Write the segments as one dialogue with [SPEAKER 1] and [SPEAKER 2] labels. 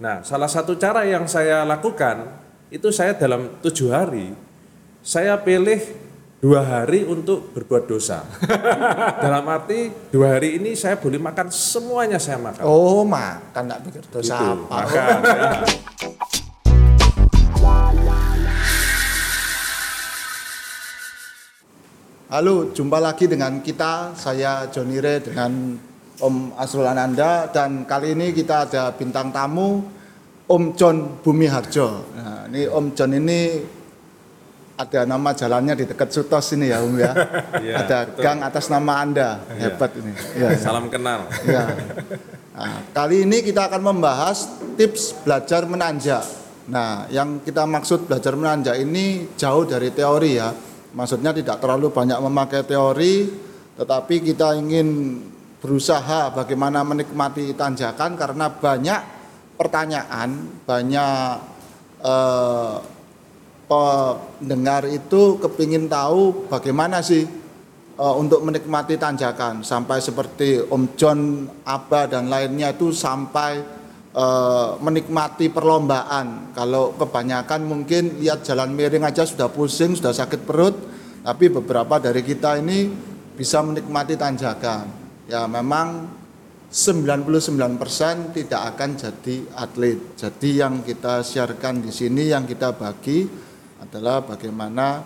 [SPEAKER 1] Nah, salah satu cara yang saya lakukan itu saya dalam tujuh hari saya pilih dua hari untuk berbuat dosa. dalam arti dua hari ini saya boleh makan semuanya saya makan.
[SPEAKER 2] Oh, makan enggak pikir dosa
[SPEAKER 1] Itu,
[SPEAKER 2] apa.
[SPEAKER 1] makan.
[SPEAKER 2] Halo, jumpa lagi dengan kita. Saya Joni Re dengan Om Asrul Ananda dan kali ini kita ada bintang tamu Om John Bumi Harjo. Nah, ini Om John ini ada nama jalannya di dekat Sutos ini ya Om ya.
[SPEAKER 1] Iya,
[SPEAKER 2] ada
[SPEAKER 1] betul.
[SPEAKER 2] gang atas nama Anda. Hebat ini. Ya, ya.
[SPEAKER 1] Salam kenal.
[SPEAKER 2] Ya. Nah, kali ini kita akan membahas tips belajar menanjak. Nah, yang kita maksud belajar menanjak ini jauh dari teori ya. Maksudnya tidak terlalu banyak memakai teori, tetapi kita ingin berusaha bagaimana menikmati tanjakan karena banyak pertanyaan, banyak eh, pendengar itu kepingin tahu bagaimana sih eh, untuk menikmati tanjakan sampai seperti Om John, Abah dan lainnya itu sampai eh, menikmati perlombaan. Kalau kebanyakan mungkin lihat jalan miring aja sudah pusing, sudah sakit perut, tapi beberapa dari kita ini bisa menikmati tanjakan. Ya memang 99% tidak akan jadi atlet. Jadi yang kita siarkan di sini yang kita bagi adalah bagaimana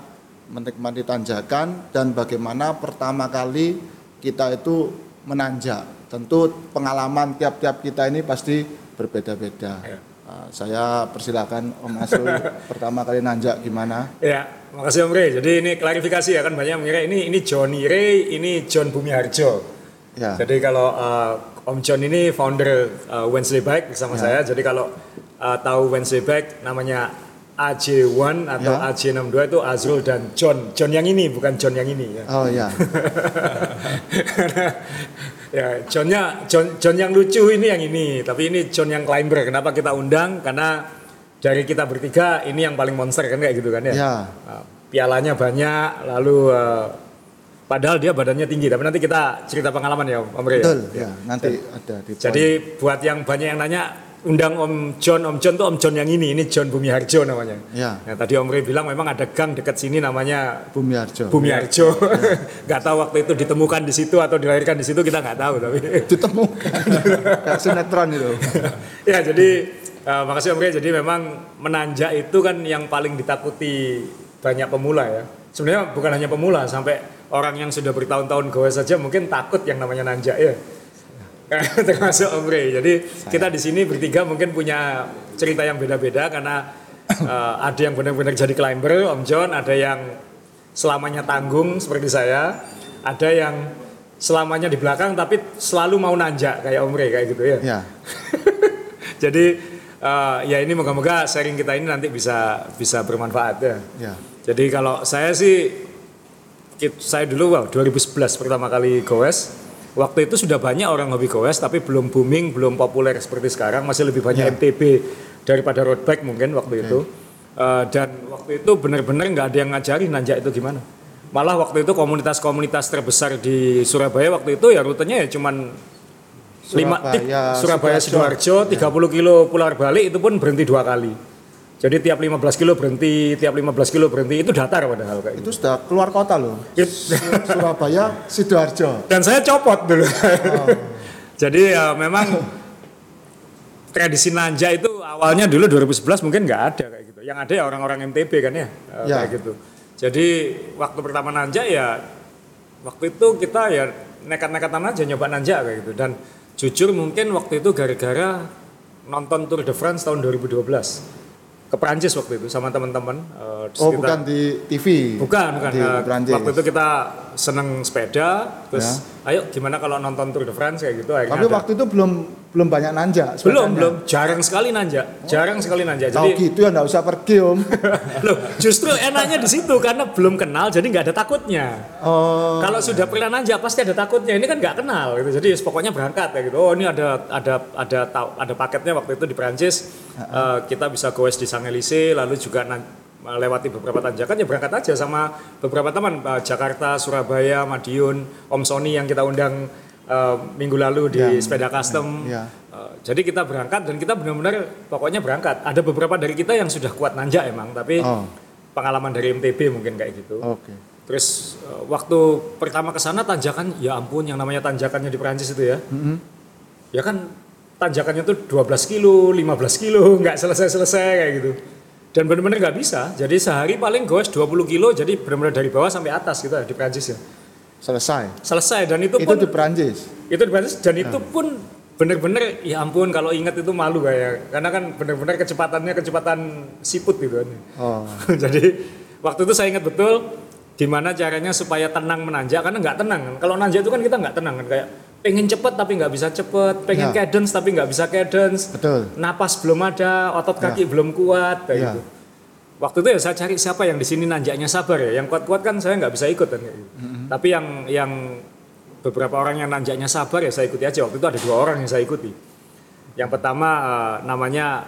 [SPEAKER 2] menikmati tanjakan dan bagaimana pertama kali kita itu menanjak. Tentu pengalaman tiap-tiap kita ini pasti berbeda-beda.
[SPEAKER 3] Ya.
[SPEAKER 2] Nah, saya persilakan Om Asrul pertama kali nanjak gimana?
[SPEAKER 3] Ya, makasih Om Ray. Jadi ini klarifikasi ya kan banyak yang mengira ini ini Johnny Ray, ini John Bumi Harjo.
[SPEAKER 2] Ya.
[SPEAKER 3] Jadi kalau uh, Om John ini founder uh, Wednesday Bike bersama saya. Jadi kalau uh, tahu Wednesday Bike namanya AJ1 atau
[SPEAKER 2] Ya.
[SPEAKER 3] AJ62 itu Azrul dan John. John yang ini bukan John yang ini ya.
[SPEAKER 2] Oh ya.
[SPEAKER 3] ya, Johnnya John, John yang lucu ini yang ini, tapi ini John yang climber. Kenapa kita undang? Karena dari kita bertiga ini yang paling monster kan kayak gitu kan ya.
[SPEAKER 2] Ya.
[SPEAKER 3] Nah, pialanya banyak, lalu eh, padahal dia badannya tinggi. Tapi nanti kita cerita pengalaman ya, Om Rey.
[SPEAKER 2] Betul. Ya, nanti ada di
[SPEAKER 3] Jadi buat yang banyak yang nanya undang Om John, Om John tuh Om John yang ini, ini John Bumi Harjo namanya.
[SPEAKER 2] Ya.
[SPEAKER 3] Nah, tadi Om Rey bilang memang ada gang dekat sini namanya
[SPEAKER 2] Bumi Harjo.
[SPEAKER 3] Bumi Harjo. Nggak tahu waktu itu ditemukan di situ atau dilahirkan di situ kita nggak tahu tapi.
[SPEAKER 2] Ditemukan. Kayak sinetron itu.
[SPEAKER 3] ya jadi eh, makasih Om Rey. Jadi memang menanjak itu kan yang paling ditakuti banyak pemula ya. Sebenarnya bukan hanya pemula, sampai orang yang sudah bertahun-tahun gawe saja mungkin takut yang namanya nanjak ya. Termasuk Om Rey. Jadi kita di sini bertiga mungkin punya cerita yang beda-beda karena eh, ada yang benar-benar jadi climber, Om John, ada yang selamanya tanggung seperti saya, ada yang selamanya di belakang tapi selalu mau nanjak kayak Om Rey kayak gitu ya.
[SPEAKER 2] Ya.
[SPEAKER 3] Jadi eh, ya ini moga-moga sharing kita ini nanti bisa bisa bermanfaat ya.
[SPEAKER 2] Ya.
[SPEAKER 3] Jadi kalau saya sih saya dulu wow 2011 pertama kali goes. Waktu itu sudah banyak orang hobi goes tapi belum booming, belum populer seperti sekarang, masih lebih banyak
[SPEAKER 2] Ya.
[SPEAKER 3] MTB daripada road bike mungkin waktu itu. Eh, dan waktu itu benar-benar nggak ada yang ngajari nanjak itu gimana. Malah waktu itu komunitas-komunitas terbesar di Surabaya waktu itu ya rutenya ya cuman lima tik,
[SPEAKER 2] Surabaya,
[SPEAKER 3] Surabaya
[SPEAKER 2] Sidoarjo.
[SPEAKER 3] Sidoarjo 30 kilo pular balik itu pun berhenti dua kali. Jadi tiap 15 kilo berhenti, tiap 15 kilo berhenti itu datar padahal kayak gitu.
[SPEAKER 2] Itu sudah keluar kota loh.
[SPEAKER 3] It-
[SPEAKER 2] Surabaya, Sidoarjo.
[SPEAKER 3] Dan saya copot dulu. Jadi ya memang tradisi nanja itu awalnya dulu 2011 mungkin nggak ada kayak gitu. Yang ada ya orang-orang MTB kan ya, eh,
[SPEAKER 2] Ya.
[SPEAKER 3] kayak gitu. Jadi waktu pertama nanja ya waktu itu kita ya nekat-nekatan aja nyoba nanja kayak gitu. Dan jujur mungkin waktu itu gara-gara nonton Tour de France tahun 2012 ke Prancis waktu itu sama teman-teman. eh,
[SPEAKER 2] Oh,
[SPEAKER 3] sekitar-
[SPEAKER 2] bukan di TV.
[SPEAKER 3] Bukan, bukan.
[SPEAKER 2] Di Prancis.
[SPEAKER 3] waktu itu kita seneng sepeda, terus ayo gimana kalau nonton Tour de France kayak gitu. akhirnya
[SPEAKER 2] Tapi
[SPEAKER 3] ada.
[SPEAKER 2] waktu itu belum belum banyak nanjak.
[SPEAKER 3] belum belum, jarang sekali nanjak, jarang sekali nanjak. Jadi
[SPEAKER 2] gitu ya nggak usah pergi om.
[SPEAKER 3] loh, justru enaknya di situ karena belum kenal, jadi nggak ada takutnya.
[SPEAKER 2] Oh,
[SPEAKER 3] Kalau sudah pernah nanjak pasti ada takutnya. Ini kan nggak kenal gitu. Jadi pokoknya berangkat ya gitu. Oh ini ada ada ada ada paketnya waktu itu di Prancis. Eh, kita bisa goes di Sang Elise lalu juga melewati beberapa tanjakan ya berangkat aja sama beberapa teman eh, Jakarta, Surabaya, Madiun, Om Sony yang kita undang eh, minggu lalu di
[SPEAKER 2] Ya.
[SPEAKER 3] sepeda custom.
[SPEAKER 2] Ya.
[SPEAKER 3] Eh, jadi kita berangkat dan kita benar-benar pokoknya berangkat. Ada beberapa dari kita yang sudah kuat nanjak emang, tapi
[SPEAKER 2] Oh.
[SPEAKER 3] pengalaman dari MTB mungkin kayak gitu.
[SPEAKER 2] Oke.
[SPEAKER 3] Terus eh, waktu pertama ke sana tanjakan, ya ampun yang namanya tanjakannya di Perancis itu ya.
[SPEAKER 2] Mm-hmm.
[SPEAKER 3] Ya kan tanjakannya tuh 12 kilo, 15 kilo, nggak selesai-selesai kayak gitu. Dan benar-benar nggak bisa. Jadi sehari paling goes 20 kilo, jadi benar-benar dari bawah sampai atas gitu di Perancis ya.
[SPEAKER 2] Selesai.
[SPEAKER 3] Selesai dan itu,
[SPEAKER 2] Itu
[SPEAKER 3] pun
[SPEAKER 2] di Perancis.
[SPEAKER 3] itu di Perancis dan itu pun benar-benar ya ampun kalau ingat itu malu kayak karena kan benar-benar kecepatannya kecepatan siput gitu kan.
[SPEAKER 2] Oh.
[SPEAKER 3] Jadi waktu itu saya ingat betul gimana caranya supaya tenang menanjak karena nggak tenang kan. Kalau nanjak itu kan kita nggak tenang kan kayak pengen cepet tapi nggak bisa cepet, pengen
[SPEAKER 2] Ya.
[SPEAKER 3] cadence tapi nggak bisa cadence,
[SPEAKER 2] Betul.
[SPEAKER 3] napas belum ada, otot kaki belum kuat kayak
[SPEAKER 2] Ya.
[SPEAKER 3] gitu. Waktu itu ya saya cari siapa yang di sini nanjaknya sabar ya, yang kuat-kuat kan saya nggak bisa ikut kan kayak gitu. Tapi yang yang beberapa orang yang nanjaknya sabar ya saya ikuti aja. Waktu itu ada dua orang yang saya ikuti. Yang pertama eh, namanya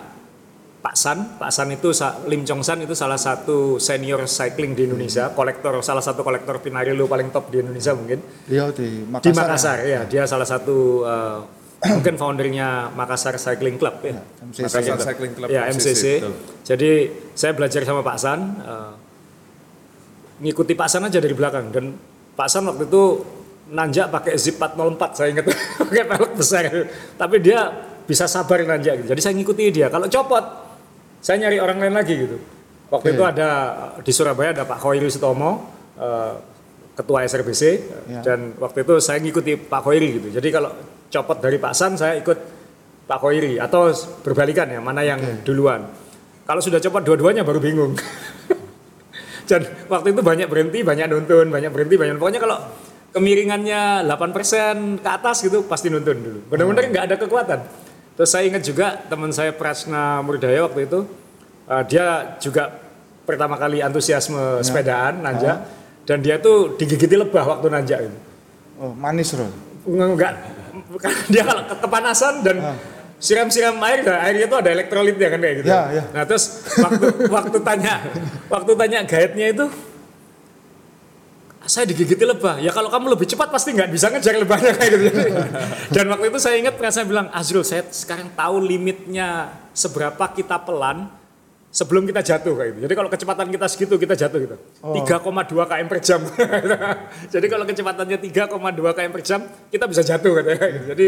[SPEAKER 3] Pak San. Pak San itu Lim Chong San itu salah satu senior cycling di Indonesia, kolektor salah satu kolektor Pinarello paling top di Indonesia mungkin.
[SPEAKER 2] Beliau di Makassar.
[SPEAKER 3] Di Makassar ya, dia salah satu eh, mungkin foundernya Makassar Cycling Club ya.
[SPEAKER 2] MCC.
[SPEAKER 1] Makassar Cycling Club
[SPEAKER 3] Ya MCC.
[SPEAKER 1] betul.
[SPEAKER 3] Jadi saya belajar sama Pak San, eh, ngikuti Pak San aja dari belakang dan Pak San waktu itu nanjak pakai zip 404 saya ingat pakai pelek besar tapi dia bisa sabar nanjak gitu. jadi saya ngikuti dia kalau copot saya nyari orang lain lagi gitu waktu
[SPEAKER 2] Oke.
[SPEAKER 3] itu ada di Surabaya ada Pak Khoiri Sutomo eh, ketua SRBC
[SPEAKER 2] Ya.
[SPEAKER 3] dan waktu itu saya ngikuti Pak Khoiri gitu jadi kalau copot dari Pak San saya ikut Pak Khoiri atau berbalikan ya mana yang duluan kalau sudah copot dua-duanya baru bingung dan waktu itu banyak berhenti, banyak nuntun, banyak berhenti, banyak pokoknya kalau kemiringannya 8% ke atas gitu pasti nuntun dulu. Benar-benar nggak ada kekuatan. Terus saya ingat juga teman saya Prasna Murdaya waktu itu eh, dia juga pertama kali antusiasme sepedaan nanjak dan dia tuh digigiti lebah waktu nanjak itu.
[SPEAKER 2] Oh, manis Ron.
[SPEAKER 3] Enggak dia kalau ke- kepanasan dan siram-siram air dan airnya itu ada elektrolitnya kan kayak gitu.
[SPEAKER 2] Ya, ya.
[SPEAKER 3] Nah, terus waktu waktu tanya waktu tanya guide-nya itu saya digigiti lebah. Ya kalau kamu lebih cepat pasti nggak bisa ngejar lebahnya kayak gitu. Dan waktu itu saya ingat saya bilang, Azrul saya sekarang tahu limitnya seberapa kita pelan sebelum kita jatuh kayak gitu. Jadi kalau kecepatan kita segitu kita jatuh gitu. 3,2 km per jam. Jadi kalau kecepatannya 3,2 km per jam kita bisa jatuh gitu. Jadi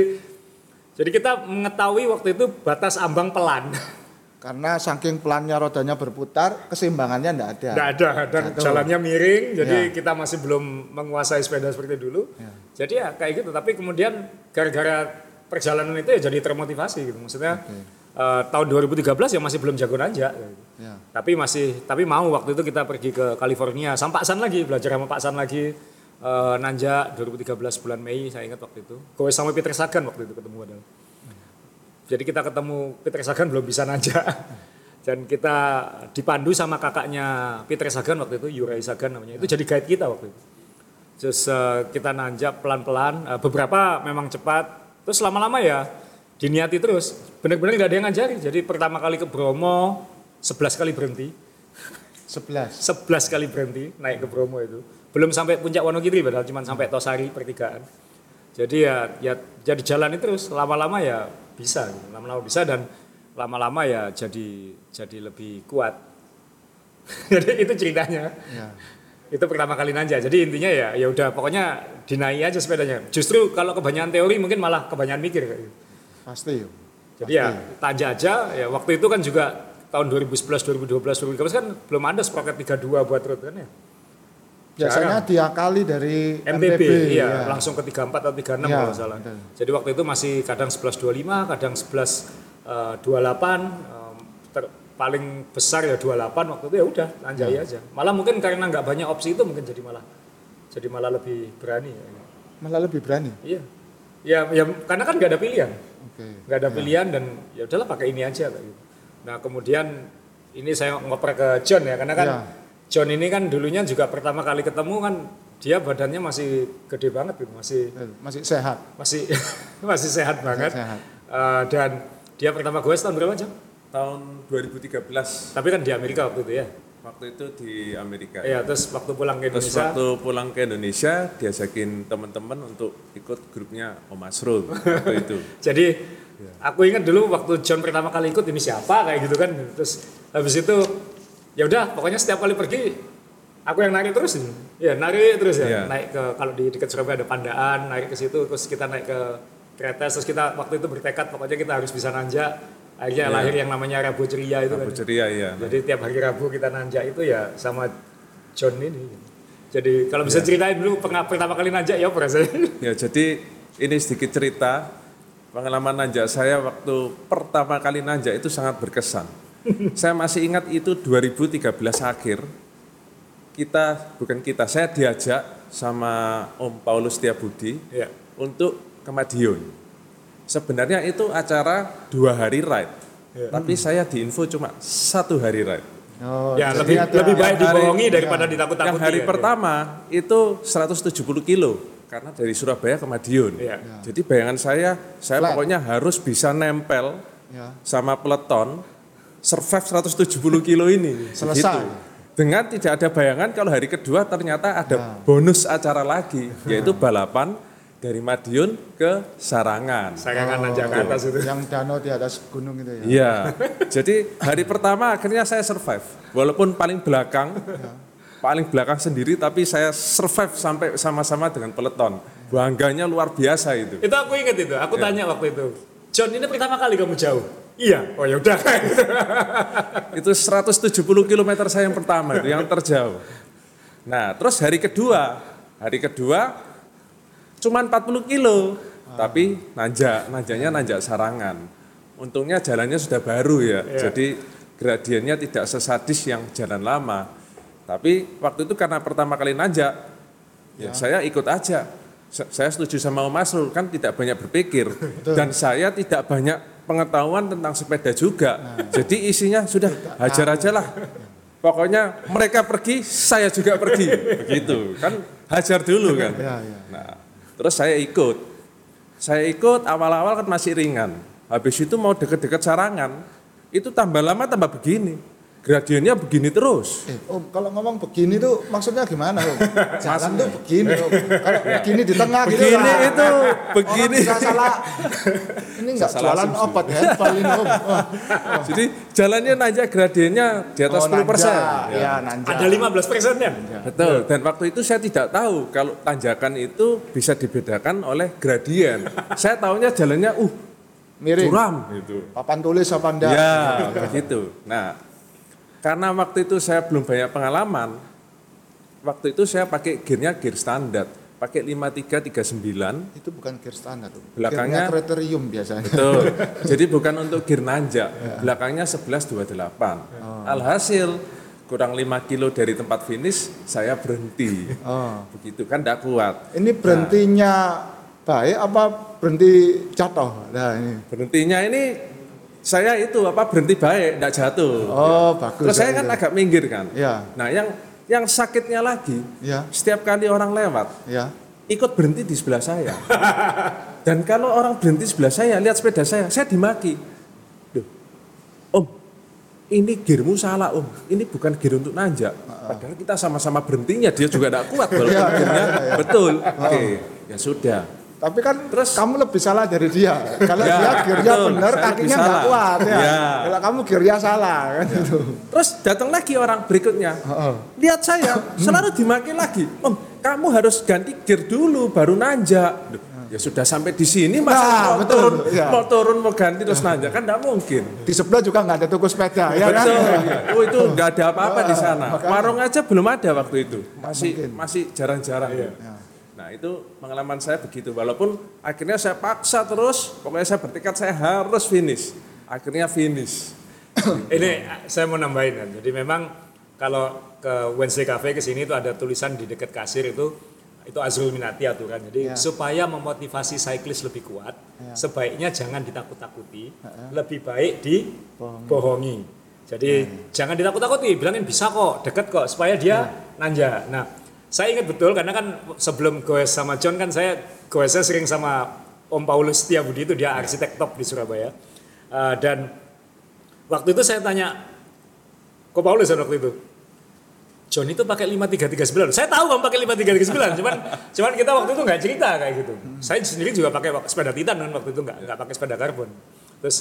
[SPEAKER 3] jadi kita mengetahui waktu itu batas ambang pelan.
[SPEAKER 2] Karena saking pelannya rodanya berputar, keseimbangannya enggak ada.
[SPEAKER 3] Tidak ada dan
[SPEAKER 2] Jatuh.
[SPEAKER 3] jalannya miring, jadi
[SPEAKER 2] Ya.
[SPEAKER 3] kita masih belum menguasai sepeda seperti dulu. Jadi ya kayak gitu. Tapi kemudian gara-gara perjalanan itu ya jadi termotivasi gitu. Maksudnya eh, tahun 2013 ya masih belum jago nanjak. gitu.
[SPEAKER 2] Ya.
[SPEAKER 3] Tapi masih tapi mau waktu itu kita pergi ke California sama Pak San lagi belajar sama Pak San lagi eh, nanjak 2013 bulan Mei saya ingat waktu itu. Gue sama Peter Sagan waktu itu ketemu adalah. Jadi kita ketemu Peter Sagan belum bisa nanjak. Dan kita dipandu sama kakaknya Peter Sagan waktu itu, Yurai Sagan namanya. Itu jadi guide kita waktu itu. Terus eh, kita nanjak pelan-pelan, eh, beberapa memang cepat. Terus lama-lama ya diniati terus. Benar-benar nggak ada yang ngajari. Jadi pertama kali ke Bromo, 11 kali berhenti.
[SPEAKER 2] 11.
[SPEAKER 3] 11 kali berhenti naik ke Bromo itu. Belum sampai puncak Wonogiri padahal cuma sampai Tosari pertigaan. Jadi ya ya jadi jalani terus lama-lama ya bisa lama-lama bisa dan lama-lama ya jadi jadi lebih kuat. jadi itu ceritanya.
[SPEAKER 2] Ya.
[SPEAKER 3] Itu pertama kali nanja. Jadi intinya ya ya udah pokoknya dinaik aja sepedanya. Justru kalau kebanyakan teori mungkin malah kebanyakan mikir.
[SPEAKER 2] Pasti yuk.
[SPEAKER 3] Jadi ya tanja aja ya waktu itu kan juga tahun 2011, 2012, 2013 kan belum ada sprocket 32 buat road kan ya.
[SPEAKER 2] Biasanya diakali dari
[SPEAKER 3] MTB, iya,
[SPEAKER 2] ya.
[SPEAKER 3] langsung ke 34 atau 36
[SPEAKER 2] Iya,
[SPEAKER 3] kalau salah.
[SPEAKER 2] betul.
[SPEAKER 3] Jadi waktu itu masih kadang 11.25, kadang 11.28, em, ter- paling besar ya 28 waktu itu ya udah lanjai
[SPEAKER 2] Iya.
[SPEAKER 3] aja. Malah mungkin karena nggak banyak opsi itu mungkin jadi malah jadi malah lebih berani. Ya.
[SPEAKER 2] Malah lebih berani.
[SPEAKER 3] Iya. Ya, ya karena kan nggak ada pilihan.
[SPEAKER 2] Oke.
[SPEAKER 3] nggak ada pilihan dan ya udahlah pakai ini aja kayak gitu. Nah kemudian ini saya ngoper ke John ya karena kan
[SPEAKER 2] Ya.
[SPEAKER 3] John ini kan dulunya juga pertama kali ketemu kan dia badannya masih gede banget gitu masih
[SPEAKER 2] Eh, Masih sehat.
[SPEAKER 3] masih masih sehat banget
[SPEAKER 2] sehat.
[SPEAKER 3] Eh, dan dia pertama gue tahun berapa John?
[SPEAKER 1] Tahun 2013.
[SPEAKER 3] Tapi kan di Amerika waktu itu ya.
[SPEAKER 1] Waktu itu di Amerika.
[SPEAKER 3] Iya, terus waktu pulang ke
[SPEAKER 1] Terus
[SPEAKER 3] Indonesia,
[SPEAKER 1] waktu pulang ke Indonesia diajakin teman-teman untuk ikut grupnya Om Asrul waktu itu.
[SPEAKER 3] jadi aku ingat dulu waktu John pertama kali ikut ini siapa kayak gitu kan. Terus habis itu ya udah pokoknya setiap kali pergi aku yang narik terus ya narik terus ya
[SPEAKER 1] Iya.
[SPEAKER 3] naik ke kalau di dekat Surabaya ada Pandaan naik ke situ terus kita naik ke kereta terus kita waktu itu bertekad pokoknya kita harus bisa nanjak akhirnya
[SPEAKER 1] Iya.
[SPEAKER 3] lahir yang namanya Rabu Ceria itu
[SPEAKER 1] Abu
[SPEAKER 3] kan.
[SPEAKER 1] Ceria ya.
[SPEAKER 3] Jadi tiap hari Rabu kita nanjak itu ya sama John ini. Jadi kalau bisa ceritain dulu pertama kali nanjak ya apa rasanya?
[SPEAKER 1] Ya jadi ini sedikit cerita pengalaman nanjak saya waktu pertama kali nanjak itu sangat berkesan. Saya masih ingat itu 2013 akhir kita bukan kita saya diajak sama Om Paulus Setiabudi
[SPEAKER 3] ya.
[SPEAKER 1] untuk ke Madiun. Sebenarnya itu acara dua hari ride,
[SPEAKER 3] Ya.
[SPEAKER 1] tapi saya diinfo cuma satu hari ride.
[SPEAKER 2] Oh,
[SPEAKER 3] Ya
[SPEAKER 2] jadi
[SPEAKER 3] lebih
[SPEAKER 2] ada-
[SPEAKER 3] lebih baik
[SPEAKER 1] Yang hari-
[SPEAKER 3] dibohongi daripada ditakut-takuti.
[SPEAKER 1] Yang hari
[SPEAKER 3] ya.
[SPEAKER 1] pertama itu 170 kilo karena dari Surabaya ke Madiun.
[SPEAKER 3] Iya.
[SPEAKER 1] Jadi bayangan saya, saya
[SPEAKER 2] Flat.
[SPEAKER 1] pokoknya harus bisa nempel
[SPEAKER 2] Ya.
[SPEAKER 1] sama peleton survive 170 kilo ini.
[SPEAKER 2] Selesai.
[SPEAKER 1] Begitu. Dengan tidak ada bayangan kalau hari kedua ternyata ada
[SPEAKER 2] Ya.
[SPEAKER 1] bonus acara lagi yaitu balapan dari Madiun ke Sarangan.
[SPEAKER 3] Sarangan ke atas itu.
[SPEAKER 2] Yang danau di atas gunung itu ya.
[SPEAKER 1] Iya. Jadi hari pertama akhirnya saya survive. Walaupun paling belakang, paling belakang sendiri, tapi saya survive sampai sama-sama dengan peleton. Bangganya luar biasa itu.
[SPEAKER 3] Itu aku ingat itu. Aku
[SPEAKER 1] Ya.
[SPEAKER 3] tanya waktu itu. John ini pertama kali kamu jauh? Iya. Oh ya udah.
[SPEAKER 1] Itu 170 km saya yang pertama itu yang terjauh. Nah, terus hari kedua, hari kedua cuma 40 kilo, tapi nanjak, nanjaknya nanjak sarangan. Untungnya jalannya sudah baru ya,
[SPEAKER 3] Iya.
[SPEAKER 1] jadi gradiennya tidak sesadis yang jalan lama. Tapi waktu itu karena pertama kali nanjak, ya, saya ikut aja. Sa- Saya setuju sama Om Masrul, kan tidak banyak berpikir. Dan saya tidak banyak pengetahuan tentang sepeda juga. Jadi isinya sudah hajar aja lah. Pokoknya mereka pergi, saya juga pergi. Begitu, kan hajar dulu kan.
[SPEAKER 2] Ya, ya.
[SPEAKER 1] Nah, terus saya ikut. Saya ikut awal-awal kan masih ringan. Habis itu mau deket-deket sarangan, itu tambah lama tambah begini. Gradiennya begini terus.
[SPEAKER 2] Eh, Om, kalau ngomong begini tuh maksudnya gimana, Om? Jalan tuh begini, Om. Kalau begini di tengah gitu
[SPEAKER 1] Begini
[SPEAKER 2] lah.
[SPEAKER 1] itu,
[SPEAKER 2] Orang
[SPEAKER 1] begini.
[SPEAKER 2] bisa salah. Ini enggak
[SPEAKER 1] Salah
[SPEAKER 2] jualan
[SPEAKER 1] asumsi.
[SPEAKER 2] obat herbal ini, Om. Oh,
[SPEAKER 1] Jadi jalannya nanjak gradiennya di atas
[SPEAKER 2] oh,
[SPEAKER 1] 10 persen.
[SPEAKER 2] nanja. Ya, nanja.
[SPEAKER 3] Ada 15 persen ya?
[SPEAKER 1] Betul. Dan waktu itu saya tidak tahu kalau tanjakan itu bisa dibedakan oleh gradien. saya tahunya jalannya uh
[SPEAKER 2] Miring.
[SPEAKER 1] curam gitu.
[SPEAKER 2] Papan tulis apa enggak?
[SPEAKER 1] Ya, begitu. Nah, karena waktu itu saya belum banyak pengalaman, waktu itu saya pakai gearnya gear standar, pakai 5339.
[SPEAKER 2] Itu bukan gear standar.
[SPEAKER 1] Belakangnya-
[SPEAKER 2] Gearnya kriterium biasanya.
[SPEAKER 1] Betul. Jadi bukan untuk gear nanjak, belakangnya 1128. Alhasil kurang 5 kilo dari tempat finish, saya berhenti.
[SPEAKER 2] Oh.
[SPEAKER 1] Begitu kan tidak kuat.
[SPEAKER 2] Ini berhentinya baik apa berhenti jatuh? Nah, ini.
[SPEAKER 1] Berhentinya ini saya itu apa berhenti baik, tidak jatuh.
[SPEAKER 2] Oh, bagus.
[SPEAKER 1] Terus saya
[SPEAKER 2] ya,
[SPEAKER 1] kan
[SPEAKER 2] itu.
[SPEAKER 1] agak minggir kan.
[SPEAKER 2] Ya.
[SPEAKER 1] Nah, yang yang sakitnya lagi,
[SPEAKER 2] Ya,
[SPEAKER 1] setiap kali orang lewat,
[SPEAKER 2] ya.
[SPEAKER 1] ikut berhenti di sebelah saya. Dan kalau orang berhenti di sebelah saya, lihat sepeda saya, saya dimaki. Duh, om, ini gearmu salah om, ini bukan gear untuk nanjak. Padahal kita sama-sama berhentinya, dia juga tidak kuat walaupun
[SPEAKER 2] iya, iya.
[SPEAKER 1] betul. Oke, ya sudah.
[SPEAKER 2] Tapi kan
[SPEAKER 1] Terus-
[SPEAKER 2] kamu lebih salah dari dia. Kalau
[SPEAKER 1] Ya,
[SPEAKER 2] dia gearnya
[SPEAKER 1] betul.
[SPEAKER 2] benar, kakinya nggak kuat ya.
[SPEAKER 1] Ya.
[SPEAKER 2] Kalau kamu gearnya salah kan itu.
[SPEAKER 1] Terus datang lagi orang berikutnya,
[SPEAKER 2] Heeh.
[SPEAKER 1] lihat saya, selalu dimaki lagi. Om, kamu harus ganti gear dulu, baru nanjak. Ya sudah sampai di sini masa
[SPEAKER 2] Nah,
[SPEAKER 1] mau
[SPEAKER 2] betul,
[SPEAKER 1] turun,
[SPEAKER 2] ya.
[SPEAKER 1] mau turun mau ganti terus nanjak kan tidak mungkin.
[SPEAKER 2] Di sebelah juga nggak ada toko sepeda, ya kan?
[SPEAKER 1] Betul. Oh itu nggak ada apa-apa di sana.
[SPEAKER 2] Makanya.
[SPEAKER 1] Warung aja belum ada waktu itu. Masih
[SPEAKER 2] mungkin.
[SPEAKER 1] masih jarang-jarang.
[SPEAKER 2] Ya.
[SPEAKER 1] Nah itu pengalaman saya begitu. Walaupun akhirnya saya paksa terus. Pokoknya saya bertekad saya harus finish. Akhirnya finish.
[SPEAKER 3] Ini saya mau nambahin kan. Jadi memang kalau ke Wednesday Cafe ke sini itu ada tulisan di dekat kasir itu itu Azrul Minati aturan. Jadi
[SPEAKER 2] Ya.
[SPEAKER 3] supaya memotivasi cyclist lebih kuat,
[SPEAKER 2] Ya.
[SPEAKER 3] sebaiknya jangan ditakut-takuti, lebih baik dibohongi. Jadi jangan ditakut-takuti, bilangin bisa kok, deket kok, supaya dia nanja. Nah, saya ingat betul karena kan sebelum goes sama John kan saya goesnya sering sama Om Paulus Setiabudi itu dia arsitek top di Surabaya. Uh, dan waktu itu saya tanya Ko Paulus waktu itu, John itu pakai 5339. Saya tahu kamu pakai 5339, cuman cuman kita waktu itu nggak cerita kayak gitu. Saya sendiri juga pakai sepeda Titan kan waktu itu nggak nggak pakai sepeda karbon. Terus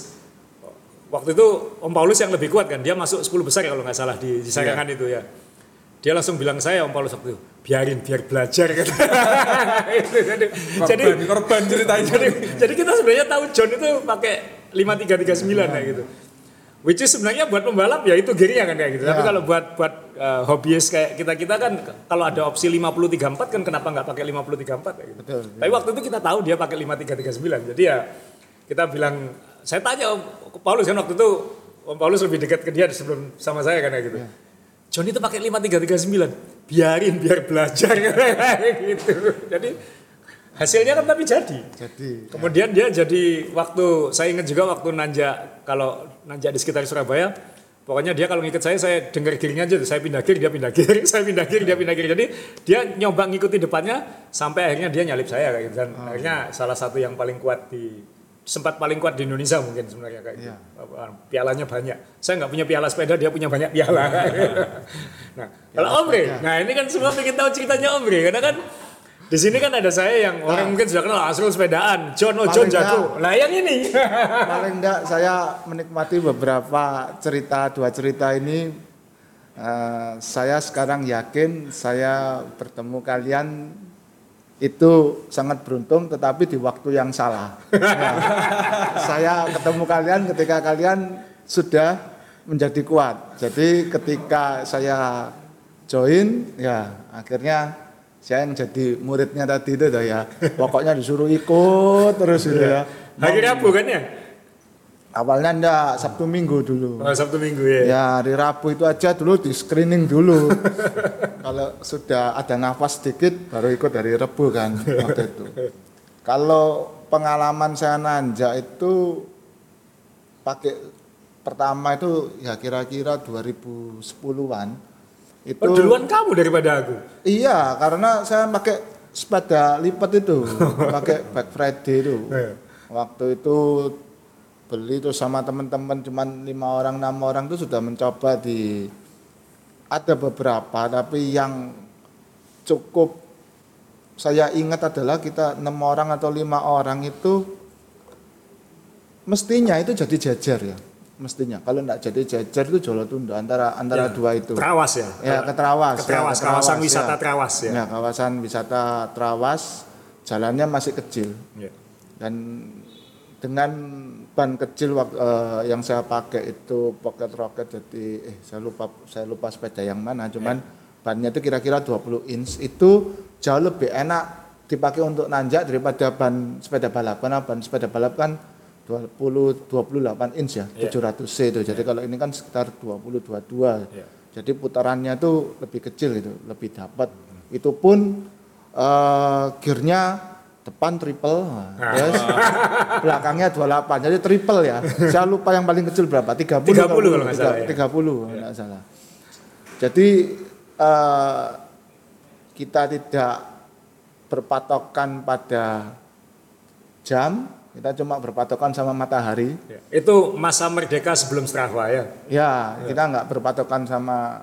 [SPEAKER 3] waktu itu Om Paulus yang lebih kuat kan, dia masuk 10 besar kalau nggak salah di, di sayangan itu ya. Dia langsung bilang saya Om Paulus waktu itu, biarin biar belajar. Itu, jadi, jadi
[SPEAKER 1] Korban, ceritanya.
[SPEAKER 3] jadi, jadi kita sebenarnya tahu John itu pakai 5339 kayak gitu. Which is sebenarnya buat pembalap ya itu gearnya kan kayak gitu. Tapi
[SPEAKER 2] Ya.
[SPEAKER 3] kalau buat buat uh, hobiis kayak kita kita kan kalau ada opsi 5034 kan kenapa nggak pakai 5034 kayak gitu.
[SPEAKER 2] Betul,
[SPEAKER 3] Tapi waktu itu kita tahu dia pakai 5339. Jadi ya kita bilang saya tanya Om Paulus kan waktu itu Om Paulus lebih dekat ke dia sebelum sama saya kan kayak gitu. John itu pakai 5339. Biarin biar belajar gitu. Jadi hasilnya kan tapi jadi.
[SPEAKER 2] Jadi
[SPEAKER 3] Kemudian dia jadi waktu saya ingat juga waktu nanjak kalau nanjak di sekitar Surabaya, pokoknya dia kalau ngikut saya saya dengar kirinya aja, saya pindah kiri dia pindah kiri, saya pindah kiri dia pindah kiri. Jadi dia nyoba ngikuti depannya sampai akhirnya dia nyalip saya kayak gitu. Dan akhirnya salah satu yang paling kuat di sempat paling kuat di Indonesia mungkin sebenarnya kayak gitu.
[SPEAKER 2] Iya.
[SPEAKER 3] Apa, Pialanya banyak. Saya nggak punya piala sepeda, dia punya banyak piala. nah, kalau Omri,
[SPEAKER 2] sepeda.
[SPEAKER 3] nah ini kan semua pengen tahu ceritanya Omri karena kan di sini kan ada saya yang orang mungkin sudah kenal Asrul sepedaan, John oh John jago. Nah yang ini.
[SPEAKER 2] paling enggak saya menikmati beberapa cerita dua cerita ini Eh, saya sekarang yakin saya bertemu kalian itu sangat beruntung tetapi di waktu yang salah. Ya. saya ketemu kalian ketika kalian sudah menjadi kuat. Jadi ketika saya join ya akhirnya saya yang jadi muridnya tadi itu ya. Pokoknya disuruh ikut terus gitu ya.
[SPEAKER 3] Hari Rabu kan ya?
[SPEAKER 2] Awalnya enggak Sabtu Minggu dulu.
[SPEAKER 3] Oh, Sabtu Minggu ya.
[SPEAKER 2] Ya hari Rabu itu aja dulu di screening dulu. Kalau sudah ada nafas sedikit baru ikut hari Rabu kan waktu itu. Kalau pengalaman saya nanjak itu pakai pertama itu ya kira-kira 2010-an. Itu
[SPEAKER 3] Oh, duluan kamu daripada aku.
[SPEAKER 2] Iya, karena saya pakai sepeda lipat itu, pakai Black Friday itu.
[SPEAKER 3] Iya.
[SPEAKER 2] Waktu itu beli itu sama teman-teman cuman lima orang enam orang itu sudah mencoba di ada beberapa tapi yang cukup saya ingat adalah kita enam orang atau lima orang itu mestinya itu jadi jajar ya mestinya kalau enggak jadi jajar itu jolo tunda antara antara
[SPEAKER 3] Ya,
[SPEAKER 2] dua itu
[SPEAKER 3] Trawas ya.
[SPEAKER 2] Ya, ke Trawas, Ya, ke
[SPEAKER 3] kawasan
[SPEAKER 2] Trawas,
[SPEAKER 3] wisata
[SPEAKER 2] ya.
[SPEAKER 3] Trawas ya.
[SPEAKER 2] Ya, kawasan wisata Trawas, jalannya masih kecil
[SPEAKER 3] Ya.
[SPEAKER 2] dan dengan ban kecil eh, yang saya pakai itu pocket rocket jadi eh saya lupa saya lupa sepeda yang mana cuman bannya itu kira-kira 20 inch. Itu jauh lebih enak dipakai untuk nanjak daripada ban sepeda balap karena ban sepeda balap kan 20 28 inch ya
[SPEAKER 3] Iya.
[SPEAKER 2] 700 c itu. Jadi kalau ini kan sekitar 20 22
[SPEAKER 3] Iya.
[SPEAKER 2] jadi putarannya tuh lebih kecil itu lebih dapat. Itu pun eh gearnya depan triple
[SPEAKER 3] Ah.
[SPEAKER 2] terus belakangnya 28 jadi triple ya saya lupa yang paling kecil berapa 30
[SPEAKER 3] 30 kalau nggak salah, ya.
[SPEAKER 2] 30 kalau nggak salah jadi eh, kita tidak berpatokan pada jam kita cuma berpatokan sama matahari
[SPEAKER 3] Ya. Itu masa merdeka sebelum Strava ya.
[SPEAKER 2] Ya, kita nggak berpatokan sama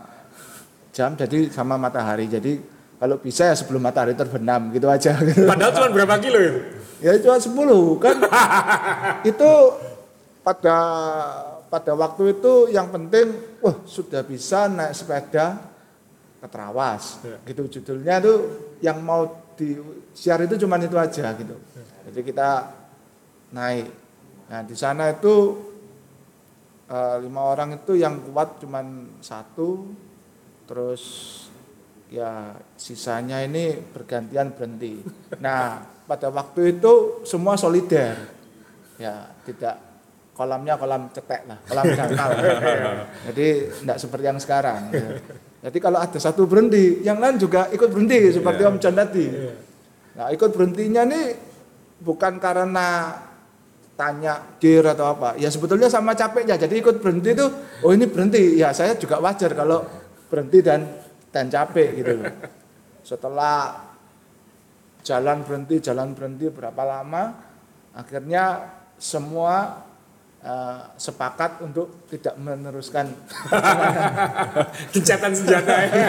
[SPEAKER 2] jam, jadi sama matahari. Jadi kalau bisa ya sebelum matahari terbenam gitu aja.
[SPEAKER 3] Padahal cuma berapa kilo itu?
[SPEAKER 2] ya cuma 10 kan. itu pada pada waktu itu yang penting, wah sudah bisa naik sepeda ke Trawas.
[SPEAKER 3] Ya.
[SPEAKER 2] Gitu judulnya tuh yang mau di siar itu cuma itu aja gitu. Jadi kita naik. Nah di sana itu eh, lima orang itu yang kuat cuman satu, terus ya sisanya ini bergantian berhenti. Nah pada waktu itu semua solider, ya tidak kolamnya kolam cetek lah, kolam dangkal. Jadi tidak seperti yang sekarang. ya. Jadi kalau ada satu berhenti, yang lain juga ikut berhenti seperti Om Chan tadi. Nah ikut berhentinya nih bukan karena tanya gear atau apa. Ya sebetulnya sama capeknya. Jadi ikut berhenti itu, oh ini berhenti. Ya saya juga wajar kalau berhenti dan dan capek gitu loh. Setelah jalan berhenti, jalan berhenti berapa lama, akhirnya semua eh, sepakat untuk tidak meneruskan
[SPEAKER 3] Gencatan senjata ya.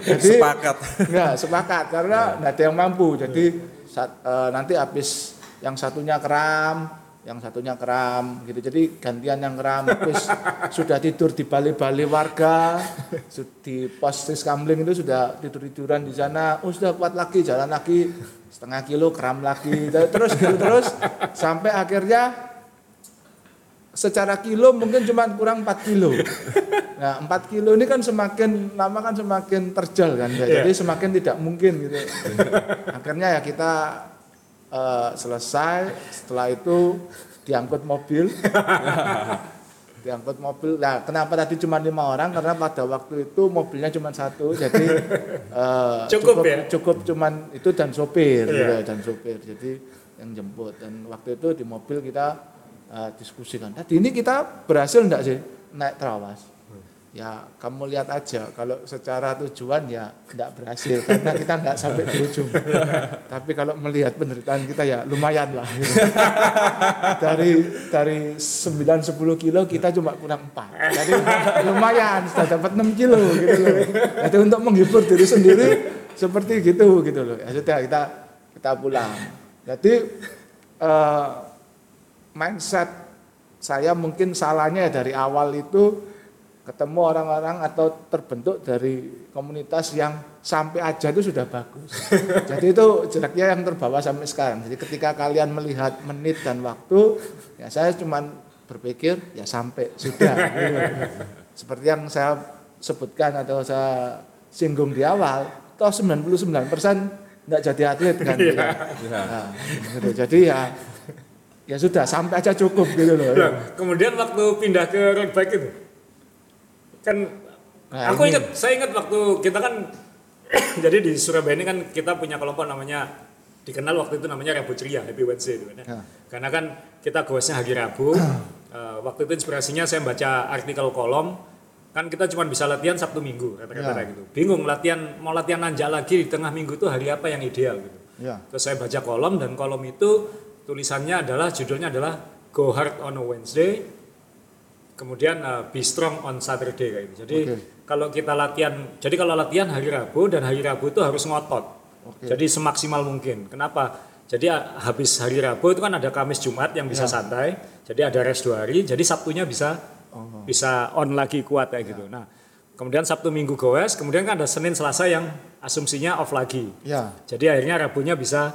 [SPEAKER 2] jadi
[SPEAKER 1] Sepakat.
[SPEAKER 2] Enggak, sepakat karena nggak ada yang mampu. Jadi saat, eh, nanti habis yang satunya keram, yang satunya keram gitu. Jadi gantian yang keram habis sudah tidur di bali-bali warga, di pos kamling itu sudah tidur-tiduran di sana. Oh, sudah kuat lagi, jalan lagi setengah kilo keram lagi. Terus gitu terus sampai akhirnya secara kilo mungkin cuma kurang 4 kilo. Nah, 4 kilo ini kan semakin lama kan semakin terjal kan ya. Jadi semakin tidak mungkin gitu. Akhirnya ya kita eh, selesai, setelah itu diangkut mobil. diangkut mobil. Nah, kenapa tadi cuma lima orang? Karena pada waktu itu mobilnya cuma satu, jadi eh,
[SPEAKER 3] Cukup ya?
[SPEAKER 2] cukup cuman itu dan sopir,
[SPEAKER 3] Iya.
[SPEAKER 2] gitu, dan sopir. Jadi yang jemput dan waktu itu di mobil kita eh, diskusikan. Tadi ini kita berhasil enggak sih naik terawas? Ya kamu lihat aja kalau secara tujuan ya enggak berhasil karena kita enggak sampai di ujung. Tapi kalau melihat penderitaan kita ya lumayan lah. dari dari 9 10 kilo kita cuma kurang 4. Jadi lumayan sudah dapat 6 kilo gitu loh. Jadi untuk menghibur diri sendiri seperti gitu gitu loh. Ya sudah kita kita pulang. Jadi eh, mindset saya mungkin salahnya ya dari awal itu ketemu orang-orang atau terbentuk dari komunitas yang sampai aja itu sudah bagus. Jadi itu jeleknya yang terbawa sampai sekarang. Jadi ketika kalian melihat menit dan waktu, ya saya cuman berpikir ya sampai sudah. gitu. Seperti yang saya sebutkan atau saya singgung di awal, toh 99% enggak jadi atlet kan. gitu. Nah, gitu. Jadi ya ya sudah sampai aja cukup gitu loh.
[SPEAKER 3] Nah, kemudian waktu pindah ke road bike itu kan
[SPEAKER 2] Nah,
[SPEAKER 3] aku
[SPEAKER 2] ini-
[SPEAKER 3] ingat saya ingat waktu kita kan jadi di Surabaya ini kan kita punya kelompok namanya dikenal waktu itu namanya Rabu Ceria Happy Wednesday itu kan ya.
[SPEAKER 2] Ya.
[SPEAKER 3] karena kan kita goesnya hari Rabu Eh, waktu itu inspirasinya saya baca artikel kolom kan kita cuma bisa latihan Sabtu Minggu kata-kata
[SPEAKER 2] Ya.
[SPEAKER 3] gitu bingung latihan mau latihan nanjak lagi di tengah minggu itu hari apa yang ideal gitu
[SPEAKER 2] Ya.
[SPEAKER 3] Terus saya baca kolom dan kolom itu tulisannya adalah judulnya adalah Go Hard on a Wednesday, kemudian uh, Be Strong on Saturday kayak gitu. Jadi
[SPEAKER 2] Oke.
[SPEAKER 3] kalau kita latihan, jadi kalau latihan hari Rabu dan hari Rabu itu harus ngotot.
[SPEAKER 2] Oke.
[SPEAKER 3] Jadi semaksimal mungkin. Kenapa? Jadi uh, habis hari Rabu itu kan ada Kamis Jumat yang bisa
[SPEAKER 2] Ya.
[SPEAKER 3] santai. Jadi ada rest dua hari. Jadi Sabtunya bisa
[SPEAKER 2] Oh.
[SPEAKER 3] bisa on lagi kuat kayak gitu. Nah, kemudian Sabtu Minggu goes, kemudian kan ada Senin Selasa yang asumsinya off lagi.
[SPEAKER 2] Ya.
[SPEAKER 3] Jadi akhirnya Rabunya bisa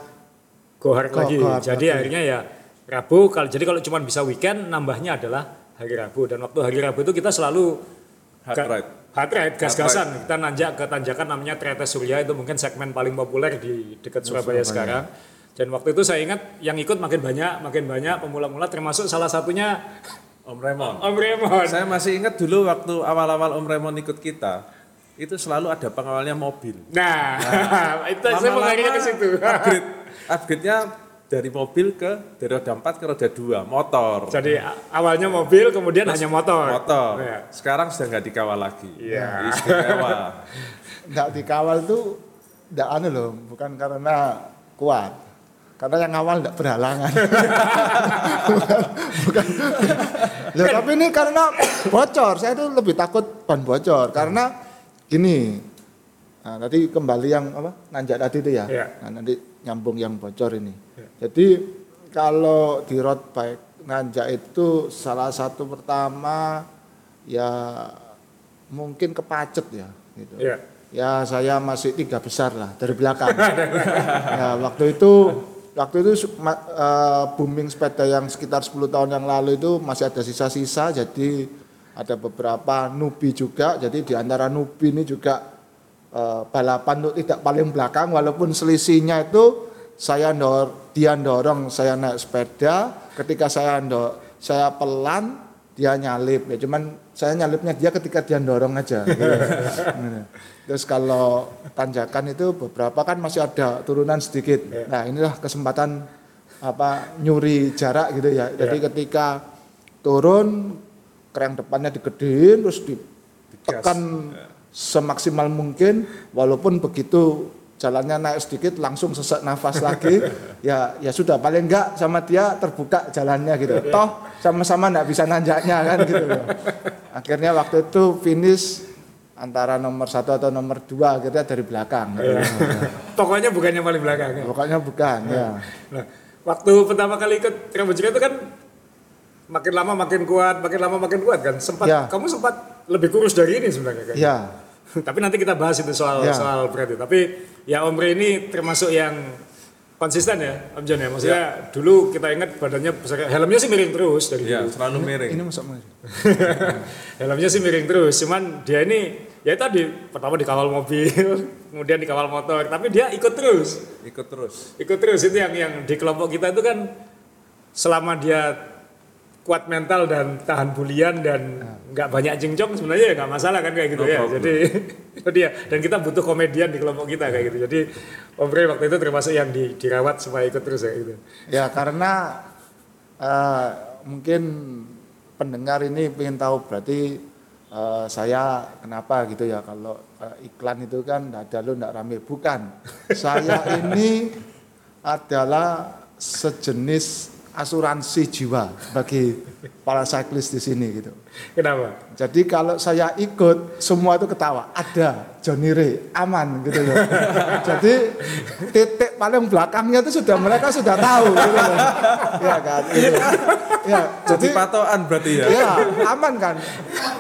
[SPEAKER 3] go hard
[SPEAKER 2] Go-
[SPEAKER 3] lagi.
[SPEAKER 2] go hard
[SPEAKER 3] jadi
[SPEAKER 2] lagi.
[SPEAKER 3] akhirnya ya Rabu kalau jadi kalau cuma bisa weekend nambahnya adalah hari Rabu dan waktu hari Rabu itu kita selalu
[SPEAKER 1] Hard ride.
[SPEAKER 3] Hard ride, gas-gasan. Kita nanjak ke tanjakan namanya Tretes Surya itu mungkin segmen paling populer di dekat Surabaya, sekarang. Dan waktu itu saya ingat yang ikut makin banyak, makin banyak pemula-mula termasuk salah satunya
[SPEAKER 1] Om Remon.
[SPEAKER 3] Om Remon.
[SPEAKER 1] Saya masih ingat dulu waktu awal-awal Om Remon ikut kita, itu selalu ada pengawalnya mobil.
[SPEAKER 3] Nah, itu saya
[SPEAKER 1] Lama-lama
[SPEAKER 3] ke situ.
[SPEAKER 1] Upgrade, upgrade-nya dari mobil ke dari roda 4 ke roda 2, motor.
[SPEAKER 3] Jadi awalnya mobil, kemudian hanya motor.
[SPEAKER 1] Motor.
[SPEAKER 3] Ya.
[SPEAKER 1] Sekarang sudah nggak dikawal lagi.
[SPEAKER 3] Iya.
[SPEAKER 1] Istimewa.
[SPEAKER 2] Nggak dikawal tuh nggak anu loh, bukan karena kuat. Karena yang awal nggak berhalangan. bukan, bukan. Loh, tapi ini karena bocor. Saya tuh lebih takut ban bocor karena gini. Nah, tadi kembali yang apa? Nanjak tadi itu ya.
[SPEAKER 3] Iya.
[SPEAKER 2] Nah, nanti nyambung yang bocor ini.
[SPEAKER 3] Iya.
[SPEAKER 2] Jadi kalau di road bike nanjak itu salah satu pertama ya mungkin kepacet ya gitu.
[SPEAKER 3] Iya.
[SPEAKER 2] Ya saya masih tiga besar lah dari belakang. ya waktu itu waktu itu eh, booming sepeda yang sekitar 10 tahun yang lalu itu masih ada sisa-sisa jadi ada beberapa nubi juga jadi di antara nubi ini juga eh, balapan untuk tidak paling belakang walaupun selisihnya itu saya ndor dia dorong saya naik sepeda. Ketika saya ndor saya pelan dia nyalip. Ya cuman saya nyalipnya dia ketika dia dorong aja. Gitu. Gitu. terus kalau tanjakan itu beberapa kan masih ada turunan sedikit. Nah inilah kesempatan apa nyuri jarak gitu ya. Jadi ketika turun kerang depannya digedein terus ditekan semaksimal mungkin walaupun begitu jalannya naik sedikit langsung sesak nafas lagi ya ya sudah paling enggak sama dia terbuka jalannya gitu toh sama-sama enggak bisa nanjaknya kan gitu loh. akhirnya waktu itu finish antara nomor satu atau nomor dua akhirnya dari belakang gitu.
[SPEAKER 3] Pokoknya bukan yang paling belakang. ya.
[SPEAKER 2] pokoknya bukan ya
[SPEAKER 3] Nah, waktu pertama kali ikut Trambojika itu kan makin lama makin kuat, makin lama makin kuat kan. Sempat
[SPEAKER 2] Ya.
[SPEAKER 3] kamu sempat lebih kurus dari ini sebenarnya kan.
[SPEAKER 2] ya
[SPEAKER 3] Tapi nanti kita bahas itu soal
[SPEAKER 2] Ya.
[SPEAKER 3] soal berat itu. Tapi ya Om Re ini termasuk yang konsisten ya Om John ya. Maksudnya dulu kita ingat badannya besar, helmnya sih miring terus dari
[SPEAKER 1] Iya,
[SPEAKER 3] dulu.
[SPEAKER 1] selalu miring.
[SPEAKER 2] ini masuk masuk
[SPEAKER 3] helmnya sih miring terus. Cuman dia ini ya tadi pertama dikawal mobil, kemudian dikawal motor, tapi dia ikut terus.
[SPEAKER 1] Ikut terus.
[SPEAKER 3] ikut terus itu yang yang di kelompok kita itu kan selama dia kuat mental dan tahan bulian dan nggak banyak jengcong sebenarnya ya nggak masalah kan kayak gitu
[SPEAKER 1] No
[SPEAKER 3] ya.
[SPEAKER 1] problem.
[SPEAKER 3] jadi itu dia. Dan kita butuh komedian di kelompok kita kayak gitu. Jadi Om Bre waktu itu termasuk yang di, dirawat supaya ikut terus kayak gitu.
[SPEAKER 2] Ya karena eh, mungkin pendengar ini ingin tahu berarti eh, saya kenapa gitu ya kalau eh, iklan itu kan nggak ada lu nggak rame. Bukan. Saya ini adalah sejenis asuransi jiwa bagi para cyclist di sini gitu.
[SPEAKER 3] kenapa
[SPEAKER 2] Jadi kalau saya ikut semua itu ketawa. Ada Johnny Ray aman gitu loh. Jadi titik paling belakangnya itu sudah mereka sudah tahu gitu loh. Ya kan. Gitu. Ya,
[SPEAKER 1] Jadi
[SPEAKER 2] jadi
[SPEAKER 1] patokan berarti ya.
[SPEAKER 2] ya aman kan.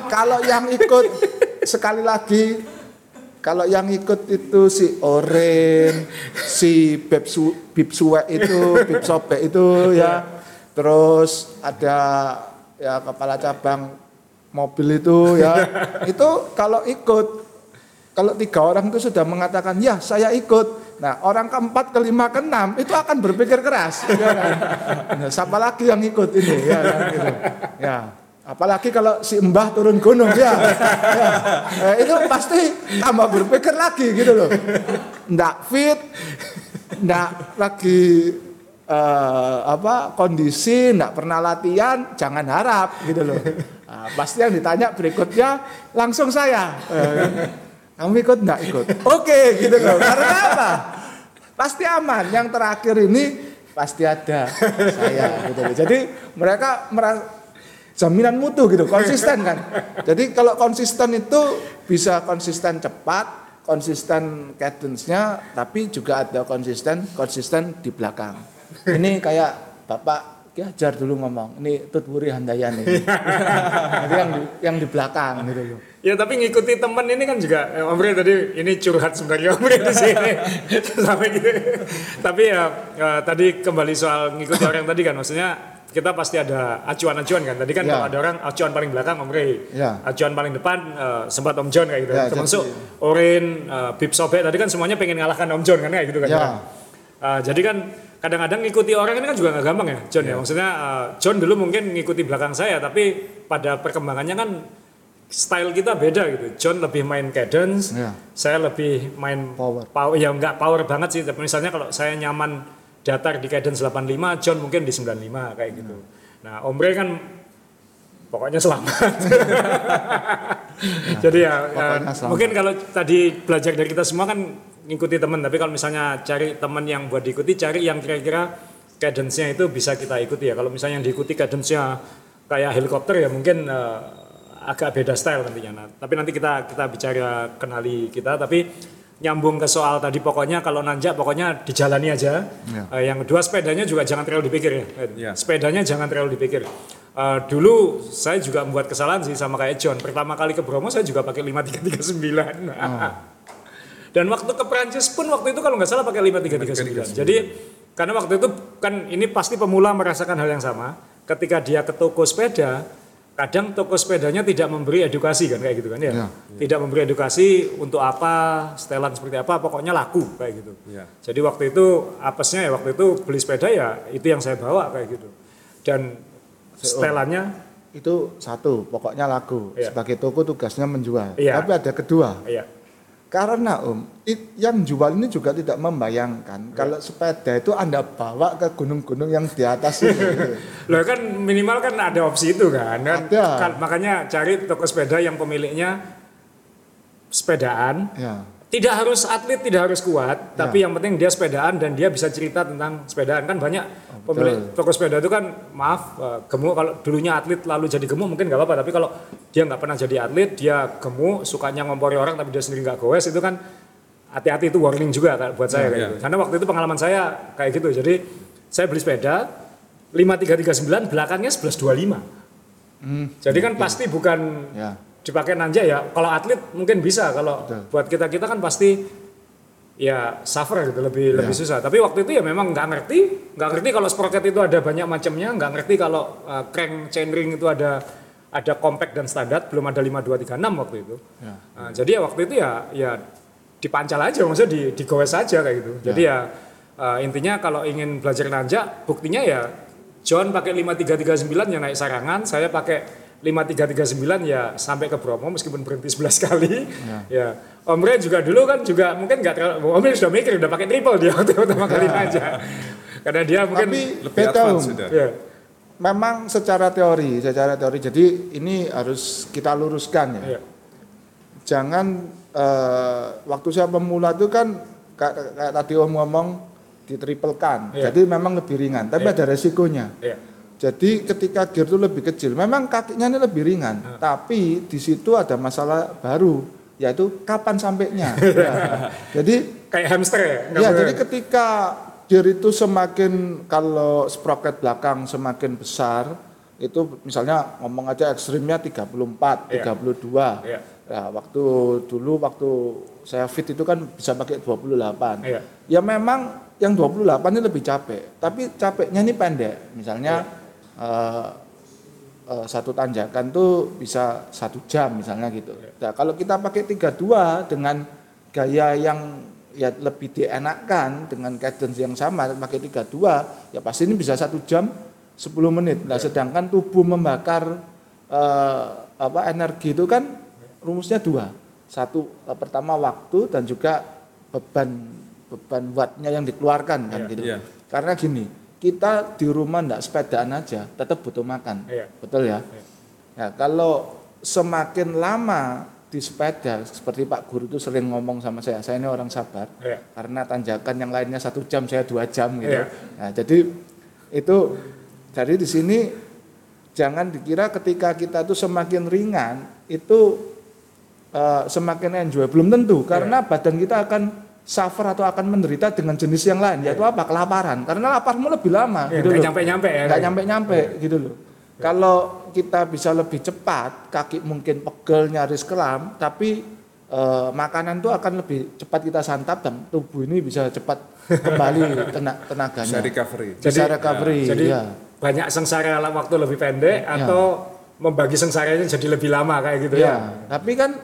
[SPEAKER 2] Kalau yang ikut sekali lagi kalau yang ikut itu si Oren, si Beb Su, Bib Suwek itu, Bib Sobek itu ya. Terus ada ya kepala cabang mobil itu ya. Itu kalau ikut kalau tiga orang itu sudah mengatakan ya saya ikut. Nah orang keempat, kelima, keenam itu akan berpikir keras. Ya kan? Nah, siapa lagi yang ikut ini? Ya, kan, gitu. ya. Apalagi kalau si Mbah turun gunung ya, ya. Eh, itu pasti tambah berpikir lagi gitu loh. Ndak fit, ndak lagi eh, apa kondisi, ndak pernah latihan, jangan harap gitu loh. Nah, pasti yang ditanya berikutnya langsung saya. Eh, kamu ikut ndak ikut? Oke gitu loh. Karena apa? Pasti aman. Yang terakhir ini pasti ada saya gitu loh. Jadi mereka merasa jaminan mutu gitu, konsisten kan. Jadi kalau konsisten itu bisa konsisten cepat, konsisten cadence-nya, tapi juga ada konsisten konsisten di belakang. Ini kayak Bapak Ki Hajar dulu ngomong, ini Tutwuri Handayani. Jadi yang di, yang di belakang gitu loh.
[SPEAKER 3] Ya tapi ngikuti temen ini kan juga eh, Om Bre tadi ini curhat sebenarnya Om Bre di sini sampai gitu. Tapi ya eh, tadi kembali soal ngikuti orang tadi kan maksudnya kita pasti ada acuan-acuan kan. Tadi kan
[SPEAKER 2] Ya.
[SPEAKER 3] kalau ada orang acuan paling belakang Om Bre,
[SPEAKER 2] Ya.
[SPEAKER 3] acuan paling depan eh, sempat Om John kayak gitu.
[SPEAKER 2] Ya,
[SPEAKER 3] Termasuk
[SPEAKER 2] jadi-
[SPEAKER 3] Orin, eh, Bib Sobek tadi kan semuanya pengen ngalahkan Om John kan kayak gitu kan.
[SPEAKER 2] Ya.
[SPEAKER 3] Eh, jadi kan kadang-kadang ngikuti orang ini kan juga nggak gampang ya John ya. Maksudnya eh, John dulu mungkin ngikuti belakang saya tapi pada perkembangannya kan style kita beda gitu. John lebih main cadence,
[SPEAKER 2] Ya.
[SPEAKER 3] saya lebih main
[SPEAKER 2] Power.
[SPEAKER 3] power ya nggak power banget sih. Tapi misalnya kalau saya nyaman datar di cadence 85, John mungkin di 95 kayak gitu. Nah, Ombre kan pokoknya selamat. Jadi ya, ya,
[SPEAKER 2] selamat.
[SPEAKER 3] mungkin kalau tadi belajar dari kita semua kan ngikuti teman, tapi kalau misalnya cari teman yang buat diikuti, cari yang kira-kira cadence-nya itu bisa kita ikuti ya. Kalau misalnya yang diikuti cadence-nya kayak helikopter ya mungkin eh, agak beda style nantinya. Nah, tapi nanti kita kita bicara kenali kita, tapi nyambung ke soal tadi pokoknya kalau nanjak pokoknya dijalani aja.
[SPEAKER 2] Ya.
[SPEAKER 3] Eh, yang kedua sepedanya juga jangan terlalu dipikir ya.
[SPEAKER 1] Ya.
[SPEAKER 3] Sepedanya jangan terlalu dipikir. Eh, dulu saya juga membuat kesalahan sih sama kayak John. Pertama kali ke Bromo saya juga pakai 5339. Dan waktu ke Prancis pun waktu itu kalau nggak salah pakai 5339. Jadi karena waktu itu kan ini pasti pemula merasakan hal yang sama. Ketika dia ke toko sepeda, kadang toko sepedanya tidak memberi edukasi kan kayak gitu kan ya.
[SPEAKER 2] Ya.
[SPEAKER 3] Tidak memberi edukasi untuk apa, setelan seperti apa, pokoknya laku kayak gitu.
[SPEAKER 1] Ya.
[SPEAKER 3] Jadi waktu itu apesnya ya waktu itu beli sepeda ya itu yang saya bawa kayak gitu. Dan setelannya
[SPEAKER 2] Itu satu, pokoknya lagu.
[SPEAKER 3] Iya.
[SPEAKER 2] Sebagai toko tugasnya menjual.
[SPEAKER 3] Iya.
[SPEAKER 2] Tapi ada kedua,
[SPEAKER 3] ya
[SPEAKER 2] Karena Om, it- yang jual ini juga tidak membayangkan kalau sepeda itu Anda bawa ke gunung-gunung yang di atas itu.
[SPEAKER 3] Loh kan minimal kan ada opsi itu kan. kan
[SPEAKER 2] Ada.
[SPEAKER 3] kan- makanya cari toko sepeda yang pemiliknya sepedaan
[SPEAKER 2] ya.
[SPEAKER 3] Tidak harus atlet, tidak harus kuat, tapi yang penting dia sepedaan dan dia bisa cerita tentang sepedaan kan banyak pemilik toko sepeda itu kan maaf eh, gemuk kalau dulunya atlet lalu jadi gemuk mungkin nggak apa-apa tapi kalau dia nggak pernah jadi atlet dia gemuk sukanya ngompori orang tapi dia sendiri nggak goes itu kan hati-hati itu warning juga buat saya kayak
[SPEAKER 1] iya.
[SPEAKER 3] gitu. Karena waktu itu pengalaman saya kayak gitu. Jadi saya beli sepeda 5339 belakangnya 1125. Jadi kan pasti bukan
[SPEAKER 2] Ya.
[SPEAKER 3] Dipakai nanjak ya. Kalau atlet mungkin bisa, kalau buat kita kita kan pasti ya suffer gitu lebih lebih susah. Tapi waktu itu ya memang nggak ngerti, nggak ngerti kalau sprocket itu ada banyak macamnya, nggak ngerti kalau uh, crank chainring itu ada ada compact dan standar, belum ada 5236 waktu itu. Nah, jadi ya waktu itu ya ya dipancal aja, maksudnya di digowes aja kayak gitu. Jadi ya uh, intinya kalau ingin belajar nanjak, buktinya ya John pakai 5339 ya naik sarangan, saya pakai 5339 ya sampai ke Bromo meskipun berhenti 11 kali. Ya. Om Ren juga dulu kan juga mungkin nggak terlalu Om Ren sudah mikir udah pakai triple dia waktu pertama kali aja. Karena dia mungkin
[SPEAKER 2] Tapi
[SPEAKER 1] Lebih
[SPEAKER 2] beda
[SPEAKER 1] advance
[SPEAKER 2] Om.
[SPEAKER 1] sudah.
[SPEAKER 3] ya,
[SPEAKER 2] Memang secara teori, secara teori. Jadi ini harus kita luruskan ya.
[SPEAKER 3] ya,
[SPEAKER 2] Jangan eh, waktu saya pemula itu kan kayak, kayak tadi Om ngomong ditriplekan.
[SPEAKER 3] Iya.
[SPEAKER 2] Jadi memang lebih ringan, tapi
[SPEAKER 3] Iya.
[SPEAKER 2] ada resikonya.
[SPEAKER 3] ya.
[SPEAKER 2] Jadi ketika gear itu lebih kecil, memang kakinya ini lebih ringan, tapi di situ ada masalah baru, yaitu kapan sampainya. Ya. Jadi
[SPEAKER 3] Kayak hamster ya.
[SPEAKER 2] ya, jadi ketika gear itu semakin kalau sprocket belakang semakin besar, itu misalnya ngomong aja ekstrimnya 34,
[SPEAKER 3] Iya.
[SPEAKER 2] 32.
[SPEAKER 3] Iya.
[SPEAKER 2] Ya, waktu dulu waktu saya fit itu kan bisa pakai 28.
[SPEAKER 3] Iya.
[SPEAKER 2] Ya memang yang 28 ini lebih capek, tapi capeknya ini pendek. Misalnya eh, eh, satu tanjakan tuh bisa satu jam misalnya gitu. Nah, kalau kita pakai 32 dengan gaya yang ya lebih dienakkan dengan cadence yang sama pakai 32 ya pasti ini bisa satu jam 10 menit. Nah, sedangkan tubuh membakar eh, apa energi itu kan rumusnya dua. Satu eh, pertama waktu dan juga beban beban wattnya yang dikeluarkan kan
[SPEAKER 3] Iya,
[SPEAKER 2] gitu.
[SPEAKER 1] iya.
[SPEAKER 2] Karena gini, kita di rumah ndak sepedaan aja, tetap butuh makan.
[SPEAKER 3] Iya.
[SPEAKER 2] Betul ya? Nah, kalau semakin lama di sepeda, seperti Pak Guru itu sering ngomong sama saya, saya ini orang sabar,
[SPEAKER 3] Iya.
[SPEAKER 2] karena tanjakan yang lainnya satu jam, saya dua jam gitu.
[SPEAKER 3] Iya.
[SPEAKER 2] Nah, jadi itu, jadi di sini jangan dikira ketika kita itu semakin ringan, itu eh, semakin enjoy. Belum tentu, karena badan kita akan suffer atau akan menderita dengan jenis yang lain, yaitu apa? Kelaparan. Karena laparmu lebih lama.
[SPEAKER 3] Ya,
[SPEAKER 2] gitu
[SPEAKER 3] nggak
[SPEAKER 2] loh
[SPEAKER 3] nyampe-nyampe ya.
[SPEAKER 2] nggak nyampe-nyampe gitu loh. Kalau kita bisa lebih cepat, kaki mungkin pegel nyaris kelam, tapi eh, makanan itu akan lebih cepat kita santap dan tubuh ini bisa cepat kembali tena- tenaganya.
[SPEAKER 1] Bisa recovery.
[SPEAKER 2] Bisa recovery,
[SPEAKER 3] Jadi
[SPEAKER 2] ya.
[SPEAKER 3] banyak sengsara dalam waktu lebih pendek
[SPEAKER 2] Ya.
[SPEAKER 3] atau membagi sengsaranya jadi lebih lama kayak gitu
[SPEAKER 2] Ya,
[SPEAKER 3] ya.
[SPEAKER 2] tapi kan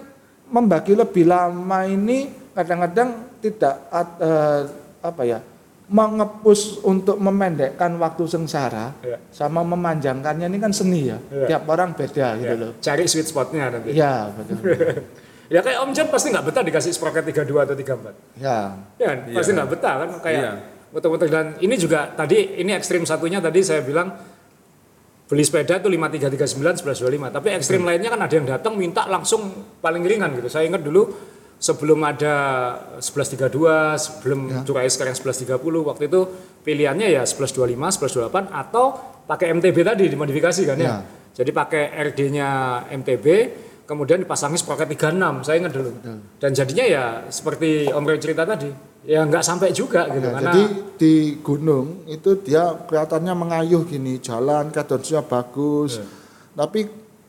[SPEAKER 2] membagi lebih lama ini kadang-kadang tidak eh, apa ya mengepus untuk memendekkan waktu sengsara
[SPEAKER 3] Ya.
[SPEAKER 2] sama memanjangkannya ini kan seni ya.
[SPEAKER 3] Ya.
[SPEAKER 2] Tiap orang beda gitu
[SPEAKER 3] Ya,
[SPEAKER 2] loh.
[SPEAKER 3] Cari sweet spotnya nanti.
[SPEAKER 2] Iya betul.
[SPEAKER 3] Ya kayak Om Jan pasti nggak betah dikasih sprocket 32 atau 34.
[SPEAKER 2] ya.
[SPEAKER 3] Ya kan? Pasti
[SPEAKER 1] Iya.
[SPEAKER 3] nggak betah kan kayak
[SPEAKER 1] Iya.
[SPEAKER 3] muter-muter dan ini juga tadi ini ekstrim satunya tadi saya bilang beli sepeda tuh 5339 1125 tapi ekstrim
[SPEAKER 1] Hmm.
[SPEAKER 3] lainnya kan ada yang datang minta langsung paling ringan gitu. Saya ingat dulu sebelum ada 1132, sebelum
[SPEAKER 1] Ya.
[SPEAKER 3] Durai sekarang 1130 waktu itu pilihannya ya 1125, 1128 atau pakai MTB tadi dimodifikasi kan ya.
[SPEAKER 2] Ya.
[SPEAKER 3] Jadi pakai RD-nya MTB kemudian dipasangi sprocket 36 saya ingat dulu. Dan jadinya ya seperti Om Roy cerita tadi, ya nggak sampai juga gitu
[SPEAKER 2] Ya,
[SPEAKER 3] karena
[SPEAKER 2] jadi di gunung itu dia kelihatannya mengayuh gini, jalan kadensnya bagus.
[SPEAKER 3] Iya.
[SPEAKER 2] Tapi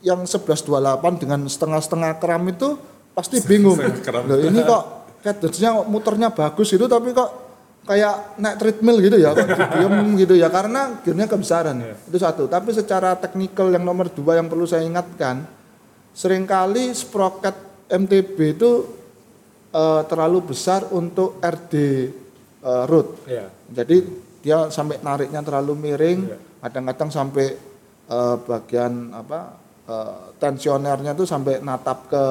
[SPEAKER 2] yang 1128 dengan setengah-setengah kram itu pasti bingung. Loh, ini kok kadensnya muternya bagus itu tapi kok kayak naik treadmill gitu ya, kok diem gitu ya karena gearnya kebesaran.
[SPEAKER 3] Iya.
[SPEAKER 2] Itu satu. Tapi secara teknikal yang nomor dua yang perlu saya ingatkan, sering kali sprocket MTB itu eh, terlalu besar untuk RD eh, root.
[SPEAKER 3] ya
[SPEAKER 2] Jadi dia sampai nariknya terlalu miring,
[SPEAKER 3] Iya.
[SPEAKER 2] kadang-kadang sampai eh, bagian apa eh, tensionernya itu sampai natap ke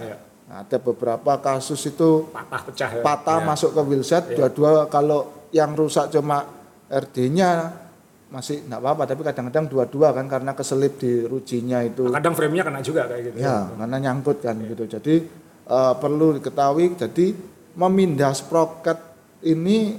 [SPEAKER 3] Iya.
[SPEAKER 2] Nah, ada beberapa kasus itu
[SPEAKER 3] patah pecah ya.
[SPEAKER 2] patah masuk ke wheelset. Dua-dua kalau yang rusak cuma RD-nya masih enggak apa-apa, tapi kadang-kadang dua-dua kan karena keselip di rujinya itu.
[SPEAKER 3] Kadang frame-nya kena juga kayak gitu.
[SPEAKER 2] Ya, karena nyangkut kan gitu. Jadi eh, perlu diketahui jadi memindah sprocket ini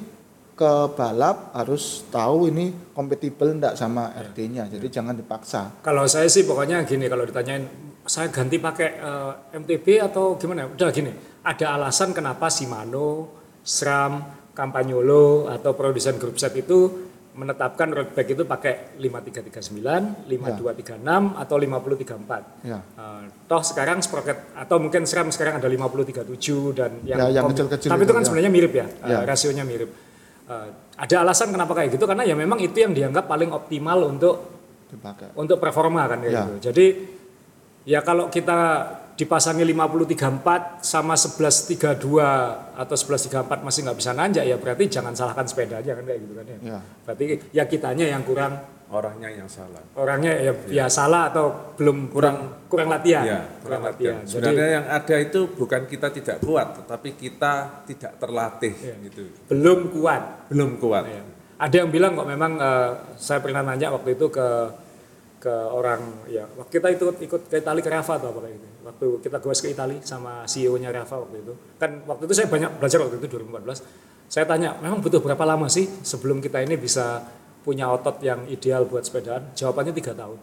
[SPEAKER 2] ke balap harus tahu ini kompatibel enggak sama RD-nya. Jadi jangan dipaksa.
[SPEAKER 3] Kalau saya sih pokoknya gini kalau ditanyain saya ganti pakai eh, MTB atau gimana? Udah gini, ada alasan kenapa Shimano, SRAM, Campagnolo atau produsen grup set itu menetapkan road bike itu pakai 5339, 5236 atau 5034.
[SPEAKER 2] Ya.
[SPEAKER 3] Eh, toh sekarang sprocket atau mungkin SRAM sekarang ada 5037 dan yang
[SPEAKER 2] Ya, yang kecil-kecil
[SPEAKER 3] Tapi itu
[SPEAKER 2] itu,
[SPEAKER 3] kan
[SPEAKER 2] ya.
[SPEAKER 3] sebenarnya mirip ya,
[SPEAKER 2] Ya.
[SPEAKER 3] rasionya mirip. Eh, ada alasan kenapa kayak gitu karena ya memang itu yang dianggap paling optimal untuk
[SPEAKER 2] Dipakai.
[SPEAKER 3] untuk performa kan kayak
[SPEAKER 2] Ya.
[SPEAKER 3] gitu. Jadi ya kalau kita dipasangi 5034 sama 1132 atau 1134 masih nggak bisa nanjak ya berarti jangan salahkan sepeda aja kan kayak gitu kan ya.
[SPEAKER 2] Ya.
[SPEAKER 3] Berarti ya kitanya yang kurang
[SPEAKER 1] Orangnya yang salah.
[SPEAKER 3] orangnya ya, ya salah atau belum kurang kurang latihan.
[SPEAKER 1] Ya,
[SPEAKER 3] kurang
[SPEAKER 1] kurang
[SPEAKER 3] latihan.
[SPEAKER 1] latihan.
[SPEAKER 3] Jadi
[SPEAKER 1] Sebenarnya yang ada itu bukan kita tidak kuat, tetapi kita tidak terlatih gitu.
[SPEAKER 3] belum kuat.
[SPEAKER 1] Belum kuat.
[SPEAKER 3] Ya. Ada yang bilang kok memang eh, saya pernah nanya waktu itu ke ke orang ya waktu kita ikut ikut ke Itali ke Rafa atau apa gitu. Waktu kita goes ke Itali sama CEO-nya Rafa waktu itu. Kan waktu itu saya banyak belajar waktu itu 2014. Saya tanya, memang butuh berapa lama sih sebelum kita ini bisa punya otot yang ideal buat sepedaan? Jawabannya tiga tahun.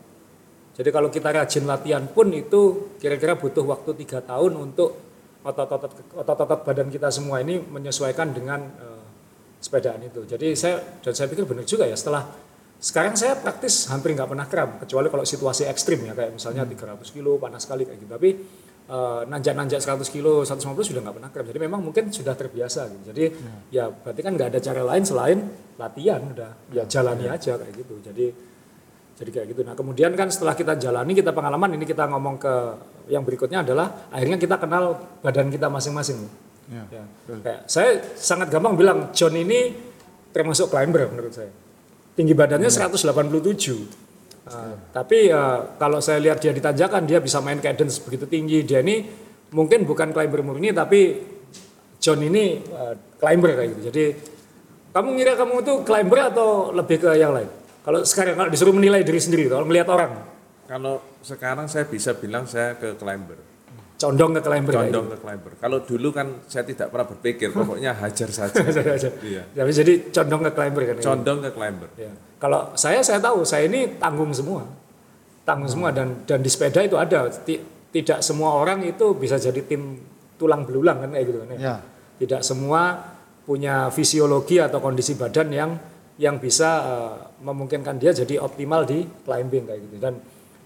[SPEAKER 3] Jadi kalau kita rajin latihan pun itu kira-kira butuh waktu tiga tahun untuk otot-otot otot-otot badan kita semua ini menyesuaikan dengan eh, sepedaan itu. Jadi saya dan saya pikir benar juga ya setelah sekarang saya praktis hampir nggak pernah kram kecuali kalau situasi ekstrim ya kayak misalnya 300 kilo panas sekali kayak gitu. Tapi eh, nanjak-nanjak 100 kilo 150 sudah nggak pernah kram. Jadi memang mungkin sudah terbiasa gitu. Jadi ya berarti kan nggak ada cara lain selain latihan udah ya jalani aja kayak gitu. Jadi jadi kayak gitu. Nah kemudian kan setelah kita jalani kita pengalaman ini kita ngomong ke yang berikutnya adalah akhirnya kita kenal badan kita masing-masing.
[SPEAKER 2] Ya.
[SPEAKER 3] Ya. Kayak saya sangat gampang bilang John ini termasuk climber menurut saya. Tinggi badannya 187. Uh, tapi uh, kalau saya lihat dia di tanjakan dia bisa main cadence begitu tinggi. Dia ini mungkin bukan climber murni tapi John ini uh, climber kayak gitu. Jadi kamu ngira kamu itu climber atau lebih ke yang lain? Kalau sekarang kalau disuruh menilai diri sendiri, kalau melihat orang,
[SPEAKER 1] Kalau sekarang saya bisa bilang saya ke climber.
[SPEAKER 3] Condong ke climber
[SPEAKER 1] Condong ke climber. Kalau dulu kan saya tidak pernah berpikir, pokoknya hajar saja.
[SPEAKER 3] gitu.
[SPEAKER 1] Iya.
[SPEAKER 3] Jadi jadi condong ke climber kan. gitu.
[SPEAKER 1] Condong ke climber.
[SPEAKER 3] Ya. Kalau saya saya tahu saya ini tanggung semua, tanggung semua dan dan di sepeda itu ada Ti- tidak semua orang itu bisa jadi tim tulang belulang kan kayak gitu kan ya.
[SPEAKER 2] Ya.
[SPEAKER 3] Tidak semua punya fisiologi atau kondisi badan yang yang bisa eh, memungkinkan dia jadi optimal di climbing kayak gitu dan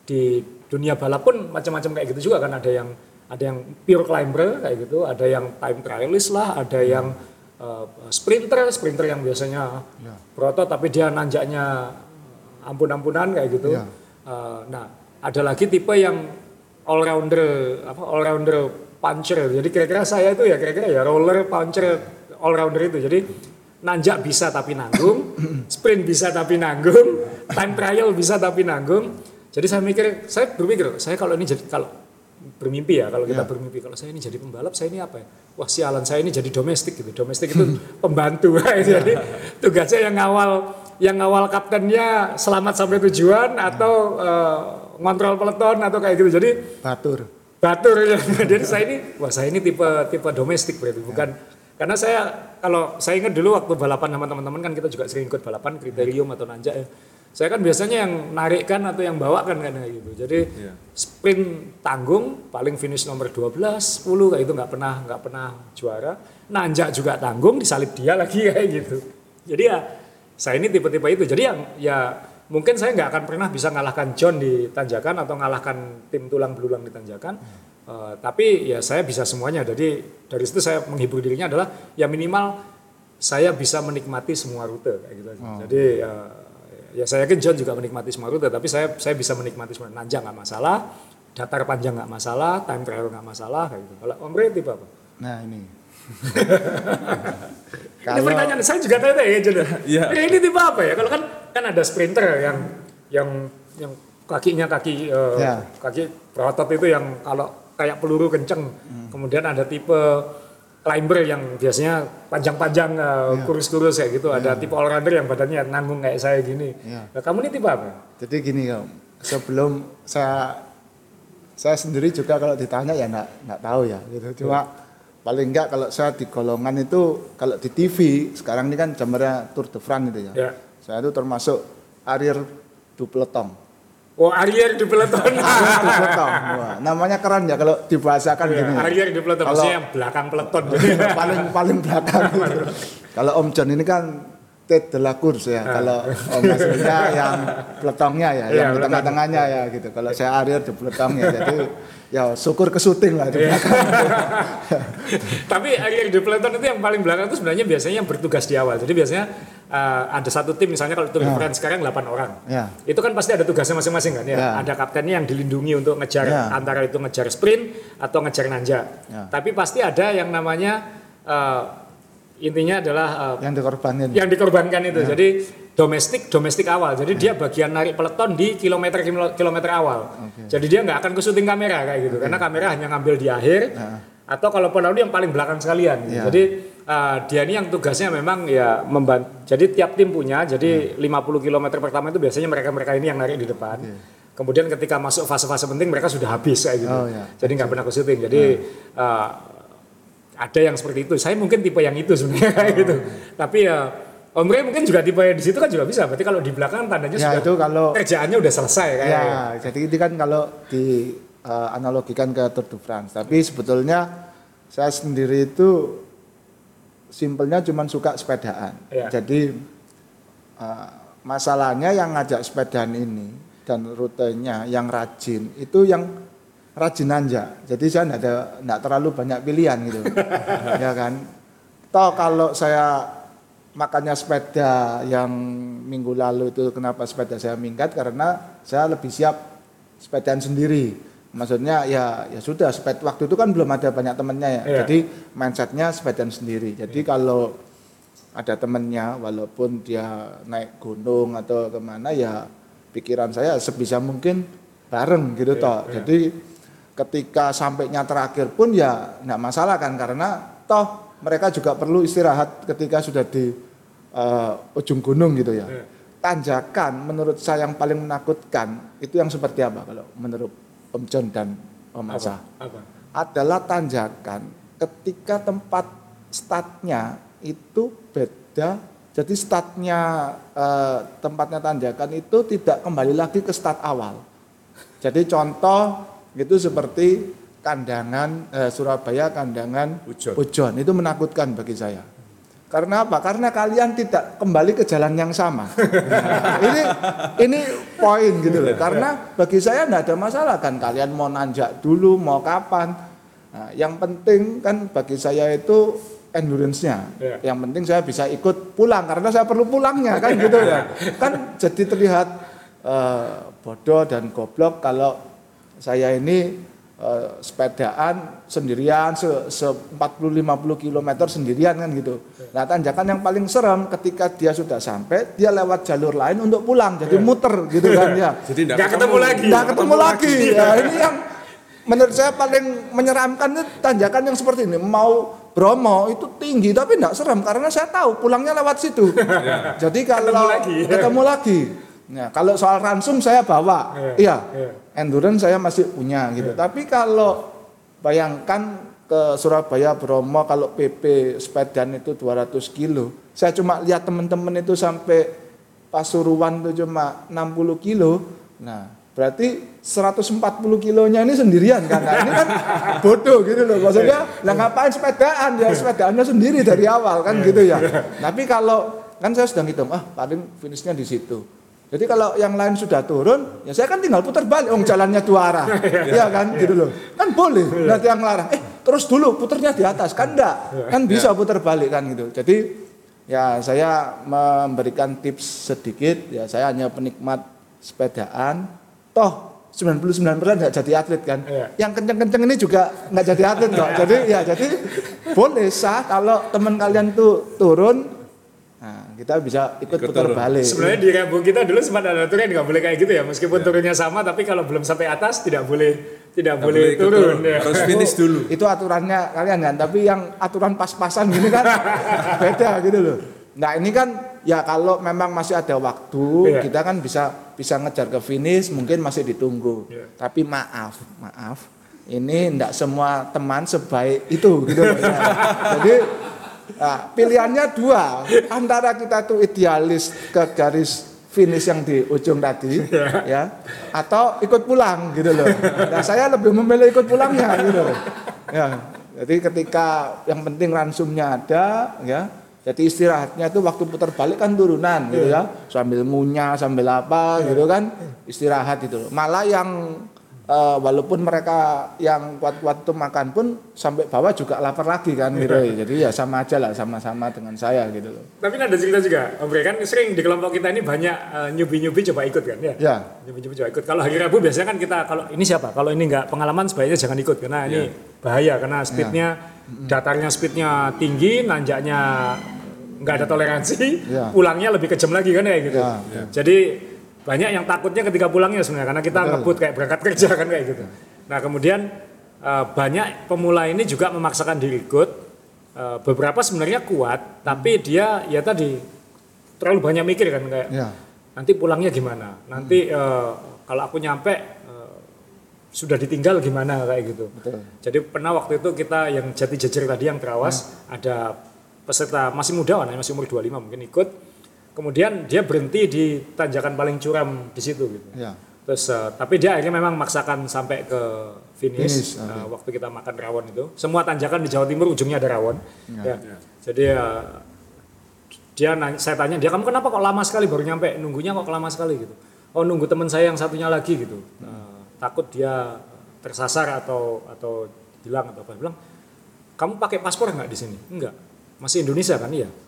[SPEAKER 3] di dunia balap pun macam-macam kayak gitu juga kan ada yang ada yang pure climber kayak gitu, ada yang time trialist lah, ada yang eh, sprinter, sprinter yang biasanya proto tapi dia nanjaknya ampun-ampunan kayak gitu.
[SPEAKER 2] Ya.
[SPEAKER 3] Eh, nah, ada lagi tipe yang all rounder apa all rounder puncher. Jadi kira-kira saya itu ya kira-kira ya roller puncher all rounder itu. Jadi nanjak bisa tapi nanggung, sprint bisa tapi nanggung, time trial bisa tapi nanggung. Jadi saya mikir, saya berpikir, saya kalau ini jadi kalau bermimpi ya, kalau kita
[SPEAKER 2] Ya.
[SPEAKER 3] bermimpi, kalau saya ini jadi pembalap, saya ini apa ya? Wah sialan, saya ini jadi domestik gitu. Domestik itu pembantu, jadi tugasnya yang ngawal, yang ngawal kaptennya selamat sampai tujuan atau eh, ngontrol peleton atau kayak gitu. Jadi
[SPEAKER 2] Batur.
[SPEAKER 3] batur ya. Jadi saya ini, wah saya ini tipe tipe domestik berarti bukan karena saya kalau saya ingat dulu waktu balapan sama teman-teman kan kita juga sering ikut balapan kriterium atau nanjak ya. Saya kan biasanya yang narikkan atau yang bawakan kan kayak gitu. Jadi
[SPEAKER 1] Iya.
[SPEAKER 3] sprint tanggung paling finish nomor 12, 10 kayak itu nggak pernah nggak pernah juara. Nanjak juga tanggung disalip dia lagi kayak gitu. Jadi ya saya ini tipe-tipe itu. Jadi yang ya mungkin saya nggak akan pernah bisa ngalahkan John di tanjakan atau ngalahkan tim tulang belulang di tanjakan. Eh, tapi ya saya bisa semuanya. Jadi dari situ saya menghibur dirinya adalah ya minimal saya bisa menikmati semua rute kayak gitu. aja. Jadi eh, ya saya yakin John juga menikmati semua rute, tapi saya saya bisa menikmati semua. Nanjak nggak masalah, datar panjang nggak masalah, time trial nggak masalah kayak gitu. Kalau Om Ray tipe apa?
[SPEAKER 2] Nah ini.
[SPEAKER 3] Ini
[SPEAKER 2] Kalau
[SPEAKER 3] pertanyaan saya juga tanya ya John.
[SPEAKER 1] Iya.
[SPEAKER 3] Ya, ini tipe apa ya? Kalau kan kan ada sprinter yang yang yang kakinya kaki eh,
[SPEAKER 2] Ya.
[SPEAKER 3] kaki berotot itu yang kalau kayak peluru kenceng.
[SPEAKER 2] Hmm.
[SPEAKER 3] Kemudian ada tipe climber yang biasanya panjang-panjang eh,
[SPEAKER 2] Ya.
[SPEAKER 3] kurus-kurus kayak gitu. Ada tipe all rounder yang badannya nanggung kayak saya gini.
[SPEAKER 2] Ya.
[SPEAKER 3] Nah, kamu ini tipe apa?
[SPEAKER 2] Jadi gini Om, sebelum saya saya sendiri juga kalau ditanya ya enggak enggak tahu ya gitu. Cuma paling enggak kalau saya di golongan itu kalau di TV sekarang ini kan jamnya Tour de France itu ya.
[SPEAKER 3] Ya.
[SPEAKER 2] Saya itu termasuk Arier du peloton.
[SPEAKER 3] Oh, Arier di peloton.
[SPEAKER 2] Arier du peloton. Wah, namanya keren ya kalau dibahasakan
[SPEAKER 3] Iya,
[SPEAKER 2] gini.
[SPEAKER 3] Arier di peloton,
[SPEAKER 2] Kalau-
[SPEAKER 3] yang belakang peloton.
[SPEAKER 2] paling paling belakang. gitu. Kalau Om John ini kan Ted de la Course ya. Kalau Om Maksudnya yang peletongnya ya,
[SPEAKER 3] Ah. Iya,
[SPEAKER 2] yang di tengah-tengahnya ya gitu. Kalau saya Ariel di peletongnya. Jadi ya syukur ke syuting lah di belakang.
[SPEAKER 3] Tapi Arier di peloton itu yang paling belakang itu sebenarnya biasanya yang bertugas di awal. Jadi biasanya eh, ada satu tim misalnya kalau Tour de France sekarang 8 orang.
[SPEAKER 2] Ya.
[SPEAKER 3] Itu kan pasti ada tugasnya masing-masing kan ya.
[SPEAKER 2] Ya.
[SPEAKER 3] Ada kaptennya yang dilindungi untuk ngejar
[SPEAKER 2] Ya.
[SPEAKER 3] antara itu ngejar sprint atau ngejar nanja.
[SPEAKER 2] Ya.
[SPEAKER 3] Tapi pasti ada yang namanya eh, intinya adalah eh,
[SPEAKER 2] yang dikorbanin.
[SPEAKER 3] yang dikorbankan itu.
[SPEAKER 2] Ya.
[SPEAKER 3] Jadi domestik domestik awal. Jadi dia bagian narik peleton di kilometer kilometer awal. Jadi dia nggak akan ke syuting kamera kayak gitu karena kamera hanya ngambil di akhir. Atau kalau penaudi yang paling belakang sekalian.
[SPEAKER 2] Ya.
[SPEAKER 3] Jadi uh, dia ini yang tugasnya memang ya membantu. Jadi tiap tim punya. Jadi 50 km pertama itu biasanya mereka-mereka ini yang narik di depan. Kemudian ketika masuk fase-fase penting mereka sudah habis kayak gitu.
[SPEAKER 2] Oh, ya.
[SPEAKER 3] Jadi nggak pernah ke syuting. Jadi uh, ada yang seperti itu. Saya mungkin tipe yang itu sebenarnya kayak gitu. Tapi ya Om Ray mungkin juga tipe yang di situ kan juga bisa. Berarti kalau di belakang tandanya
[SPEAKER 2] Ya,
[SPEAKER 3] sudah
[SPEAKER 2] itu kalau-
[SPEAKER 3] kerjaannya udah selesai kayak.
[SPEAKER 2] Ya, jadi ini kan kalau di eh, analogikan ke Tour de France. Tapi sebetulnya saya sendiri itu simpelnya cuma suka sepedaan.
[SPEAKER 3] Ya.
[SPEAKER 2] Jadi eh, masalahnya yang ngajak sepedaan ini dan rutenya yang rajin itu yang rajin anja. Jadi saya enggak ada enggak terlalu banyak pilihan gitu. ya kan. Toh kalau saya makanya sepeda yang minggu lalu itu kenapa sepeda saya minggat karena saya lebih siap sepedaan sendiri. Maksudnya ya ya sudah sepeda waktu itu kan belum ada banyak temennya ya.
[SPEAKER 3] Iya.
[SPEAKER 2] Jadi mindsetnya sepedaan sendiri. Jadi kalau ada temennya walaupun dia naik gunung atau ke mana ya pikiran saya sebisa mungkin bareng gitu toh. Jadi ketika sampainya terakhir pun ya nggak masalah kan karena toh mereka juga perlu istirahat ketika sudah di eh, ujung gunung gitu ya. Tanjakan menurut saya yang paling menakutkan itu yang seperti apa kalau menurut Om John dan Om Asa?
[SPEAKER 3] Apa?
[SPEAKER 2] adalah tanjakan ketika tempat startnya itu beda jadi startnya eh, tempatnya tanjakan itu tidak kembali lagi ke start awal jadi contoh itu seperti kandangan eh, Surabaya kandangan
[SPEAKER 1] Pujon.
[SPEAKER 2] itu menakutkan bagi saya karena apa? Karena kalian tidak kembali ke jalan yang sama. Nah, ini ini poin gitu loh. Karena bagi saya tidak ada masalah kan kalian mau nanjak dulu, mau kapan. Nah, yang penting kan bagi saya itu endurance-nya.
[SPEAKER 3] Iya.
[SPEAKER 2] Yang penting saya bisa ikut pulang karena saya perlu pulangnya kan gitu ya. Kan jadi terlihat eh, bodoh dan goblok kalau saya ini eh, sepedaan sendirian se, se 40-50 km sendirian kan gitu. Nah tanjakan yang paling serem ketika dia sudah sampai dia lewat jalur lain untuk pulang jadi muter gitu kan ya.
[SPEAKER 1] Jadi nggak
[SPEAKER 3] Nggak ketemu lagi.
[SPEAKER 2] Nggak ketemu lagi. Ya, ini yang menurut saya paling menyeramkan itu tanjakan yang seperti ini. Mau Bromo itu tinggi tapi tidak serem karena saya tahu pulangnya lewat situ. Jadi kalau
[SPEAKER 3] Ketemu lagi.
[SPEAKER 2] ketemu lagi. Nah, kalau soal ransum saya bawa.
[SPEAKER 3] Iya,
[SPEAKER 2] Iya.
[SPEAKER 3] iya.
[SPEAKER 2] Endurance saya masih punya gitu. Tapi kalau bayangkan ke Surabaya Bromo kalau PP sepedaan itu 200 kilo. Saya cuma lihat teman-teman itu sampai Pasuruan itu cuma 60 kilo. Nah, berarti 140 kilonya ini sendirian kan. Nah, ini kan bodoh gitu loh. Maksudnya, lah ngapain sepedaan ya? Sepedaannya sendiri dari awal kan gitu ya. Tapi kalau kan saya sudah ngitung, ah paling finishnya di situ. Jadi kalau yang lain sudah turun, ya saya kan tinggal putar balik, oh jalannya dua arah, iya kan, gitu loh. Kan boleh, nanti yang larang, eh terus dulu putarnya di atas, kan enggak, kan bisa putar balik kan gitu. Jadi ya saya memberikan tips sedikit, ya saya hanya penikmat sepedaan, toh 99% nggak jadi atlet kan.
[SPEAKER 3] Iya.
[SPEAKER 2] Yang kenceng-kenceng ini juga nggak jadi atlet kok. Jadi ya jadi boleh sah kalau teman kalian tuh turun, kita bisa ikut,
[SPEAKER 1] Ikut
[SPEAKER 2] putar
[SPEAKER 1] turun.
[SPEAKER 2] balik.
[SPEAKER 3] Sebenarnya di kampung kita dulu sempat ada aturan nggak boleh kayak gitu ya. Meskipun turunnya sama, tapi kalau belum sampai atas tidak boleh tidak boleh
[SPEAKER 1] boleh
[SPEAKER 3] turun.
[SPEAKER 1] turun.
[SPEAKER 3] ya.
[SPEAKER 1] Harus finish dulu.
[SPEAKER 2] Itu aturannya kalian kan, tapi yang aturan pas-pasan gini kan beda gitu loh. Nah ini kan ya kalau memang masih ada waktu
[SPEAKER 3] Iya.
[SPEAKER 2] kita kan bisa bisa ngejar ke finish mungkin masih ditunggu.
[SPEAKER 3] Iya.
[SPEAKER 2] Tapi maaf maaf ini tidak semua teman sebaik itu gitu. loh. Ya. Jadi nah, pilihannya dua antara kita tuh idealis ke garis finish yang di ujung tadi ya atau ikut pulang gitu loh. Nah saya lebih memilih ikut pulangnya gitu. loh. Ya. Jadi ketika yang penting ransumnya ada ya jadi istirahatnya itu waktu putar balik kan turunan gitu ya, sambil ngunyah, sambil apa gitu kan, istirahat itu. Malah yang eh, walaupun mereka yang kuat-kuat itu makan pun sampai bawah juga lapar lagi kan gitu. Jadi ya sama aja lah, sama-sama dengan saya gitu loh.
[SPEAKER 3] Tapi kan ada cerita juga, Om Bre, kan sering di kelompok kita ini banyak eh, nyubi-nyubi coba ikut kan ya?
[SPEAKER 2] Ya,
[SPEAKER 3] Nyubi-nyubi coba ikut. Kalau hari Rabu biasanya kan kita kalau ini siapa? Kalau ini nggak pengalaman sebaiknya jangan ikut karena ini bahaya karena speednya datarnya speednya tinggi, nanjaknya nggak ada toleransi,
[SPEAKER 2] Ya.
[SPEAKER 3] pulangnya lebih kejam lagi kan ya gitu.
[SPEAKER 2] Ya.
[SPEAKER 3] Jadi banyak yang takutnya ketika pulangnya sebenarnya karena kita ngebut kayak berangkat kerja kan kayak gitu. Nah kemudian eh, banyak pemula ini juga memaksakan diri ikut. Eh, beberapa sebenarnya kuat, tapi dia ya tadi terlalu banyak mikir kan kayak
[SPEAKER 2] ya,
[SPEAKER 3] nanti pulangnya gimana? Nanti eh, kalau aku nyampe sudah ditinggal gimana? kayak gitu.
[SPEAKER 2] Betul.
[SPEAKER 3] jadi pernah waktu itu kita yang jati jajar tadi yang terawas ada peserta masih muda namanya masih umur 25 mungkin ikut kemudian dia berhenti di tanjakan paling curam di situ gitu.
[SPEAKER 2] Ya,
[SPEAKER 3] terus eh, tapi dia akhirnya memang maksakan sampai ke finish,
[SPEAKER 2] Finish,
[SPEAKER 3] eh, waktu kita makan rawon itu. Semua tanjakan di Jawa Timur ujungnya ada rawon. Ya. jadi eh, dia nanya, saya tanya dia kamu kenapa kok lama sekali baru nyampe? Nunggunya kok lama sekali? Gitu. Oh nunggu teman saya yang satunya lagi gitu. Eh, takut dia tersasar atau atau hilang atau apa. Dia bilang kamu pakai paspor nggak di sini? Enggak. Masih Indonesia kan? Iya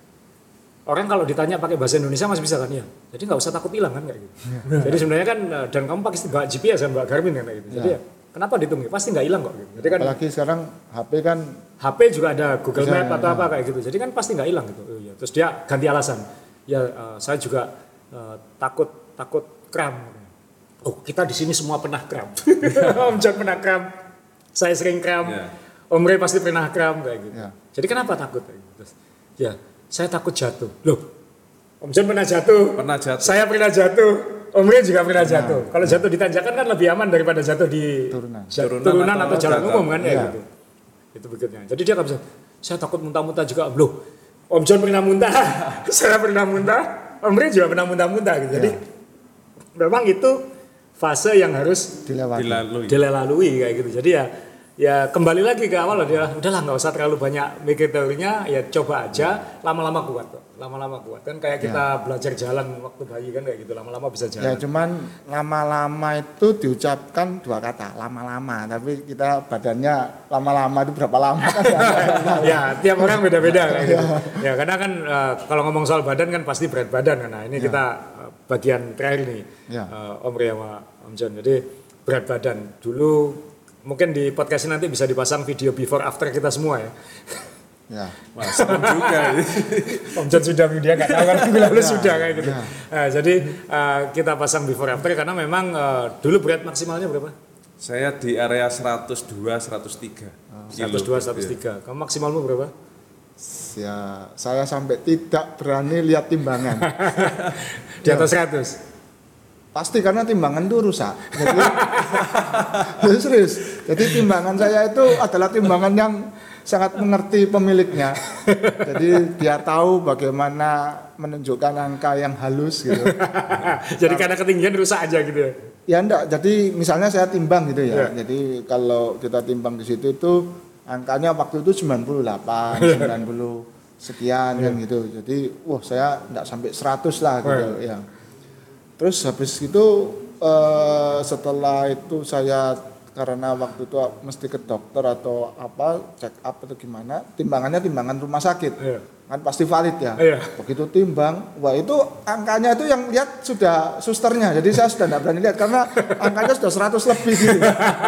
[SPEAKER 3] orang kalau ditanya pakai bahasa Indonesia masih bisa kan ya jadi nggak usah takut hilang kan kayak gitu jadi sebenarnya kan eh, dan kamu pakai bawa GPS kan bawa Garmin kan kayak gitu jadi ya, kenapa ditunggu pasti nggak hilang kok gitu. jadi kan
[SPEAKER 2] apalagi sekarang HP kan
[SPEAKER 3] HP juga ada Google
[SPEAKER 2] Bisa,
[SPEAKER 3] Map atau
[SPEAKER 2] ya.
[SPEAKER 3] apa kayak gitu. Jadi kan pasti nggak hilang gitu. Oh, iya. Terus dia ganti alasan. Ya eh, saya juga eh, takut takut kram. Oh kita di sini semua pernah kram. Om John pernah kram. Saya sering kram.
[SPEAKER 1] Ya.
[SPEAKER 3] Om Ray pasti pernah kram kayak gitu.
[SPEAKER 2] Ya.
[SPEAKER 3] Jadi kenapa takut? Kayak gitu. Terus, ya saya takut jatuh. Loh Om John pernah jatuh.
[SPEAKER 1] Pernah jatuh.
[SPEAKER 3] Saya pernah jatuh. Om Ray juga pernah jatuh. Kalau jatuh di tanjakan kan lebih aman daripada jatuh di
[SPEAKER 2] Turunan.
[SPEAKER 3] ja-
[SPEAKER 1] Turunan
[SPEAKER 3] turunan,
[SPEAKER 1] atau
[SPEAKER 3] atau, jalan umum kan ya
[SPEAKER 2] Iya.
[SPEAKER 3] gitu. Itu berikutnya. Jadi dia nggak bisa. Saya takut muntah-muntah juga. Loh, Om John pernah muntah. saya pernah muntah. Om Ray juga pernah muntah-muntah gitu. Jadi memang itu fase yang harus
[SPEAKER 2] dilewati.
[SPEAKER 1] dilalui.
[SPEAKER 3] dilalui kayak gitu. Jadi ya ya kembali lagi ke awal lah dia. Udahlah nggak usah terlalu banyak mikir teorinya ya coba aja. Lama-lama kuat kok lama-lama kuat. Kan kayak kita belajar jalan waktu bayi kan kayak gitu lama-lama bisa
[SPEAKER 2] Ya
[SPEAKER 3] jalan.
[SPEAKER 2] cuman lama-lama itu diucapkan dua kata lama-lama. Tapi kita badannya lama-lama itu berapa lama? Kan
[SPEAKER 3] ya tiap orang beda-beda kayak gitu. Ya. Karena kan eh, kalau ngomong soal badan kan pasti berat badan kan. Nah ini kita eh, bagian terakhir nih
[SPEAKER 2] Ya.
[SPEAKER 3] eh, Om Ria sama Om John. Jadi berat badan. Dulu mungkin di podcast ini nanti bisa dipasang video before after kita semua ya
[SPEAKER 2] ya
[SPEAKER 1] Wah, serem juga. ini.
[SPEAKER 3] Om John sudah dia nggak tahu kan minggu lalu sudah kayak gitu. Nah, jadi eh, kita pasang before after karena memang eh, dulu berat maksimalnya berapa?
[SPEAKER 1] Saya di area 102, 103. kilo.
[SPEAKER 3] 102, 103. Kamu maksimalmu berapa?
[SPEAKER 2] ya saya sampai tidak berani lihat timbangan
[SPEAKER 3] Di atas
[SPEAKER 2] Ya.
[SPEAKER 3] 100.
[SPEAKER 2] Pasti karena timbangan itu rusak jadi Ya, serius jadi timbangan saya itu adalah timbangan yang sangat mengerti pemiliknya jadi dia tahu bagaimana menunjukkan angka yang halus gitu
[SPEAKER 3] jadi karena ketinggian rusak aja gitu ya.
[SPEAKER 2] Ya enggak, jadi misalnya saya timbang gitu ya.
[SPEAKER 3] Ya.
[SPEAKER 2] Jadi kalau kita timbang di situ itu angkanya waktu itu 98, 90 sekian kan gitu. Jadi wah saya enggak sampai 100 lah gitu ya. Terus habis itu eh, setelah itu saya karena waktu itu mesti ke dokter atau apa check up atau gimana timbangannya timbangan rumah sakit.
[SPEAKER 3] Iya.
[SPEAKER 2] kan pasti valid ya.
[SPEAKER 3] Iya.
[SPEAKER 2] begitu timbang wah itu angkanya itu yang lihat sudah susternya. Jadi saya sudah tidak berani lihat karena angkanya sudah 100 lebih gitu.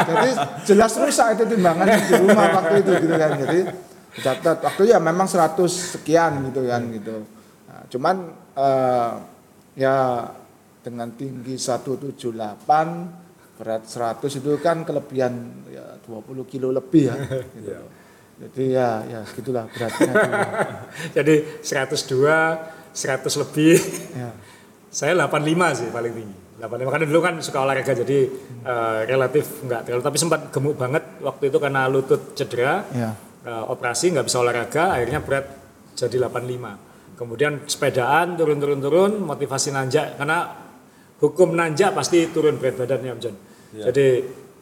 [SPEAKER 2] Jadi jelas rusak itu timbangan di rumah waktu itu gitu kan. Jadi catat waktu ya memang 100 sekian gitu kan gitu. Nah, cuman eh, ya dengan tinggi 178 berat 100 itu kan kelebihan ya 20 kilo lebih ya gitu.
[SPEAKER 4] Jadi ya ya gitulah beratnya.
[SPEAKER 3] Jadi 102, 100 lebih.
[SPEAKER 4] ya.
[SPEAKER 3] Saya 85 sih paling tinggi. 85 karena dulu kan suka olahraga jadi eh, relatif enggak terlalu tapi sempat gemuk banget waktu itu karena lutut cedera.
[SPEAKER 4] Ya.
[SPEAKER 3] eh, operasi nggak bisa olahraga akhirnya berat jadi 85. Kemudian sepedaan turun-turun-turun motivasi nanjak karena hukum nanjak pasti turun berat badannya Om John. Jadi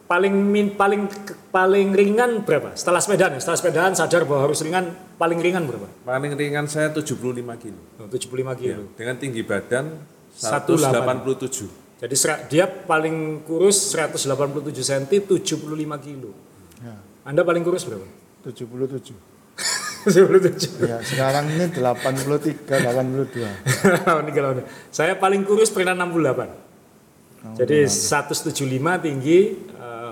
[SPEAKER 3] paling min, paling paling ringan berapa? Setelah sepedaan ya, setelah sepedaan sadar bahwa harus ringan, paling ringan berapa?
[SPEAKER 1] Paling ringan saya 75 kilo.
[SPEAKER 3] Oh, 75 kilo.
[SPEAKER 1] Dengan tinggi badan
[SPEAKER 3] 180.
[SPEAKER 1] 187.
[SPEAKER 3] Jadi dia paling kurus 187 cm 75 kilo.
[SPEAKER 4] Ya.
[SPEAKER 3] Anda paling kurus berapa?
[SPEAKER 4] 77.
[SPEAKER 3] 77.
[SPEAKER 4] Ya, sekarang ini 83, 82.
[SPEAKER 3] Ini kalau Anda. Saya paling kurus pernah 68. Jadi 175 tinggi eh,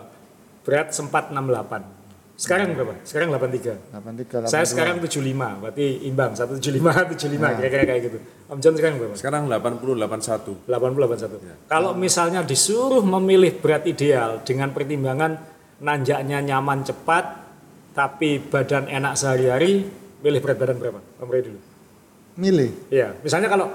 [SPEAKER 3] berat sempat 68. Sekarang berapa? Sekarang 83.
[SPEAKER 4] 83, 82.
[SPEAKER 3] Saya sekarang 75, berarti imbang 175 75 kira-kira kayak gitu. Om John sekarang berapa?
[SPEAKER 1] Sekarang 80 81.
[SPEAKER 3] 80 81. Kalau misalnya disuruh memilih berat ideal dengan pertimbangan nanjaknya nyaman cepat tapi badan enak sehari-hari, pilih berat badan berapa? Om Ray dulu.
[SPEAKER 4] milih.
[SPEAKER 3] Iya, misalnya kalau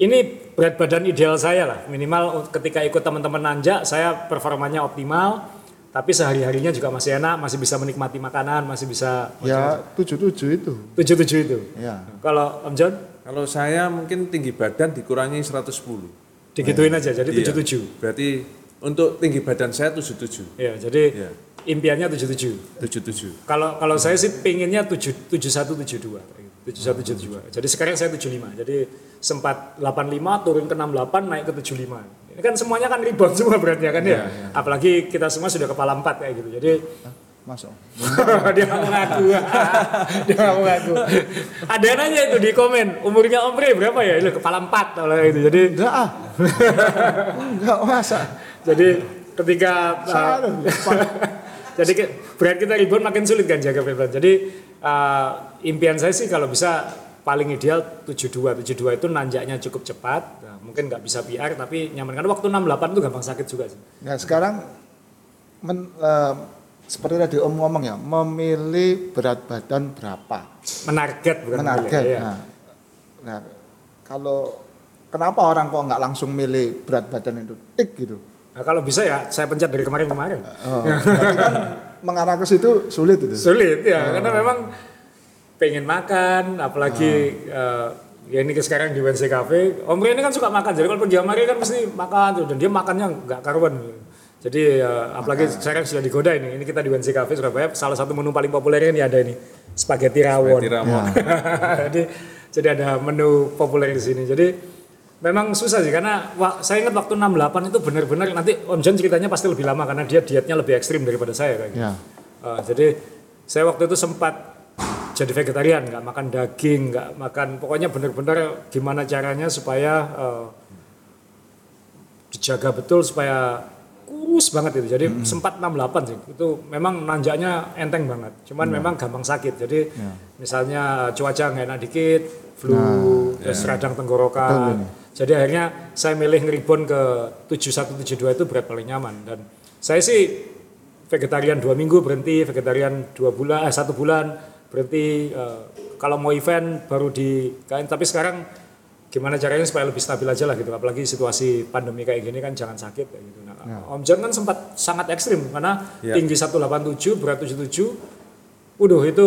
[SPEAKER 3] ini berat badan ideal saya lah, minimal ketika ikut teman-teman nanjak saya performanya optimal, tapi sehari-harinya juga masih enak, masih bisa menikmati makanan, masih bisa
[SPEAKER 4] Ya 77 itu.
[SPEAKER 3] tujuh-tujuh itu.
[SPEAKER 4] Ya.
[SPEAKER 3] Kalau Om John
[SPEAKER 1] Kalau saya mungkin tinggi badan dikurangi 110.
[SPEAKER 3] digituin aja, jadi
[SPEAKER 1] Iya.
[SPEAKER 3] 77.
[SPEAKER 1] Berarti untuk tinggi badan saya 77.
[SPEAKER 3] Iya, jadi
[SPEAKER 1] Iya.
[SPEAKER 3] Impiannya 77.
[SPEAKER 1] 77.
[SPEAKER 3] Kalau kalau saya sih pinginnya 7 7172. 7172. Jadi sekarang saya 75. Jadi sempat 85 turun ke 68 naik ke 75. Ini kan semuanya kan rebound semua beratnya kan ya. Apalagi kita semua sudah kepala 4 kayak gitu. Jadi
[SPEAKER 4] Masuk.
[SPEAKER 3] dia nggak mau ngaku. dia nggak mau ngaku. Ada yang nanya itu di komen, umurnya Om Ray berapa ya? Ini kepala 4 kalau itu. Jadi
[SPEAKER 4] Enggak ah. Enggak masa.
[SPEAKER 3] jadi ketika uh,
[SPEAKER 4] Salah.
[SPEAKER 3] Jadi berat kita rebound makin sulit kan jaga berat badan. Jadi uh, impian saya sih kalau bisa paling ideal 72. 72 itu nanjaknya cukup cepat. Nah, mungkin nggak bisa PR tapi nyaman karena waktu 68 itu gampang sakit juga sih.
[SPEAKER 4] Nah sekarang men, eh, seperti tadi Om ngomong ya, memilih berat badan berapa?
[SPEAKER 3] Menarget bukan
[SPEAKER 4] Menarget.
[SPEAKER 3] memilih, iya.
[SPEAKER 4] Nah, nah, kalau kenapa orang kok nggak langsung milih berat badan itu tik gitu?
[SPEAKER 3] Nah, kalau bisa ya saya pencet dari kemarin-kemarin.
[SPEAKER 4] Oh, kan mengarah ke situ sulit itu.
[SPEAKER 3] Sulit ya, karena memang pengen makan, apalagi eh, ya ini sekarang di WNC Cafe. Om Ray ini kan suka makan, jadi kalau pergi sama kan mesti makan tuh, dan dia makannya nggak karuan. Jadi eh, apalagi sekarang sudah digoda ini, ini kita di WNC Cafe Surabaya, salah satu menu paling populer ini ada ini spaghetti rawon.
[SPEAKER 1] Spaghetti rawon.
[SPEAKER 3] jadi jadi ada menu populer di sini. Jadi memang susah sih karena wah, saya ingat waktu 68 itu benar-benar nanti Om John ceritanya pasti lebih lama karena dia dietnya lebih ekstrim daripada saya kayak gitu.
[SPEAKER 4] Ya.
[SPEAKER 3] Uh, jadi saya waktu itu sempat jadi vegetarian, nggak makan daging, nggak makan, pokoknya benar-benar gimana caranya supaya uh, dijaga betul supaya kurus banget itu. Jadi sempat 68 sih. Itu memang nanjaknya enteng banget. Cuman memang gampang sakit. Jadi misalnya cuaca nggak enak dikit, flu, terus radang tenggorokan. Jadi akhirnya saya milih ngeribon ke 7172 itu berat paling nyaman dan saya sih vegetarian dua minggu berhenti, vegetarian dua bulan, eh satu bulan berhenti. eh, kalau mau event baru di kain. Tapi sekarang gimana caranya supaya lebih stabil aja lah gitu. Apalagi situasi pandemi kayak gini kan jangan sakit kayak gitu. Nah, Om John kan sempat sangat ekstrim karena
[SPEAKER 1] Ya.
[SPEAKER 3] tinggi 187, berat 77. Waduh itu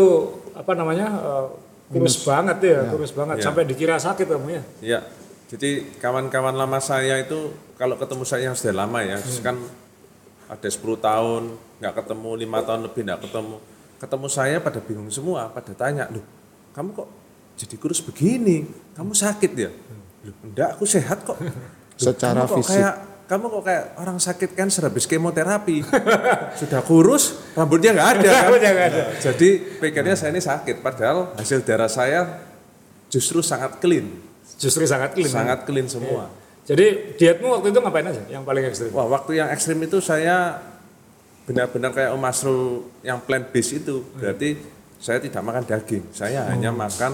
[SPEAKER 3] apa namanya eh, kurus banget ya, kurus banget
[SPEAKER 1] Ya.
[SPEAKER 3] sampai dikira sakit kamu ya.
[SPEAKER 1] Ya, jadi kawan-kawan lama saya itu kalau ketemu saya yang sudah lama ya, kan ada 10 tahun nggak ketemu, lima tahun lebih nggak ketemu. Ketemu saya pada bingung semua, pada tanya, loh kamu kok jadi kurus begini? Kamu sakit ya? Loh, enggak, aku sehat kok. "Loh,
[SPEAKER 2] Secara
[SPEAKER 1] kamu kok
[SPEAKER 2] fisik.
[SPEAKER 1] Kayak, kamu kok kayak orang sakit cancer habis kemoterapi. Sudah kurus, rambutnya nggak ada kan?
[SPEAKER 3] Rambutnya nggak ada.
[SPEAKER 1] Jadi pikirnya saya ini sakit, padahal hasil darah saya justru sangat clean,
[SPEAKER 3] Justru sangat clean.
[SPEAKER 1] sangat clean semua.
[SPEAKER 3] Jadi dietmu waktu itu ngapain aja yang paling ekstrim?
[SPEAKER 1] Wah, waktu yang ekstrim itu saya benar-benar kayak Om Masrul yang plant based itu. Berarti saya tidak makan daging. Saya hanya makan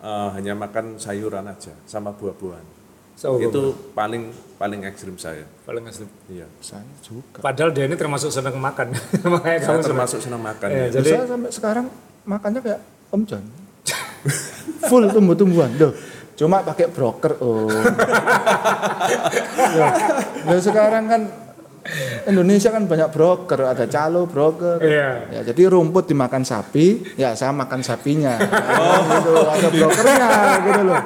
[SPEAKER 1] eh, hanya makan sayuran aja sama buah-buahan.
[SPEAKER 3] So,
[SPEAKER 1] itu paling paling ekstrim saya.
[SPEAKER 3] paling asli.
[SPEAKER 1] Iya.
[SPEAKER 2] Saya juga.
[SPEAKER 3] Padahal dia ini termasuk senang makan. Makanya
[SPEAKER 1] Saya
[SPEAKER 3] kamu senang.
[SPEAKER 1] termasuk senang makan.
[SPEAKER 3] Iya,
[SPEAKER 1] ya.
[SPEAKER 3] Jadi-
[SPEAKER 2] saya sampai sekarang makannya kayak Om John. Full tumbuh-tumbuhan. Loh, cuma pakai broker. Oh. Nah, sekarang kan Indonesia kan banyak broker, ada calo broker.
[SPEAKER 3] Iya.
[SPEAKER 2] Ya, jadi rumput dimakan sapi, ya saya makan sapinya. Oh, gitu. Ada brokernya gitu loh.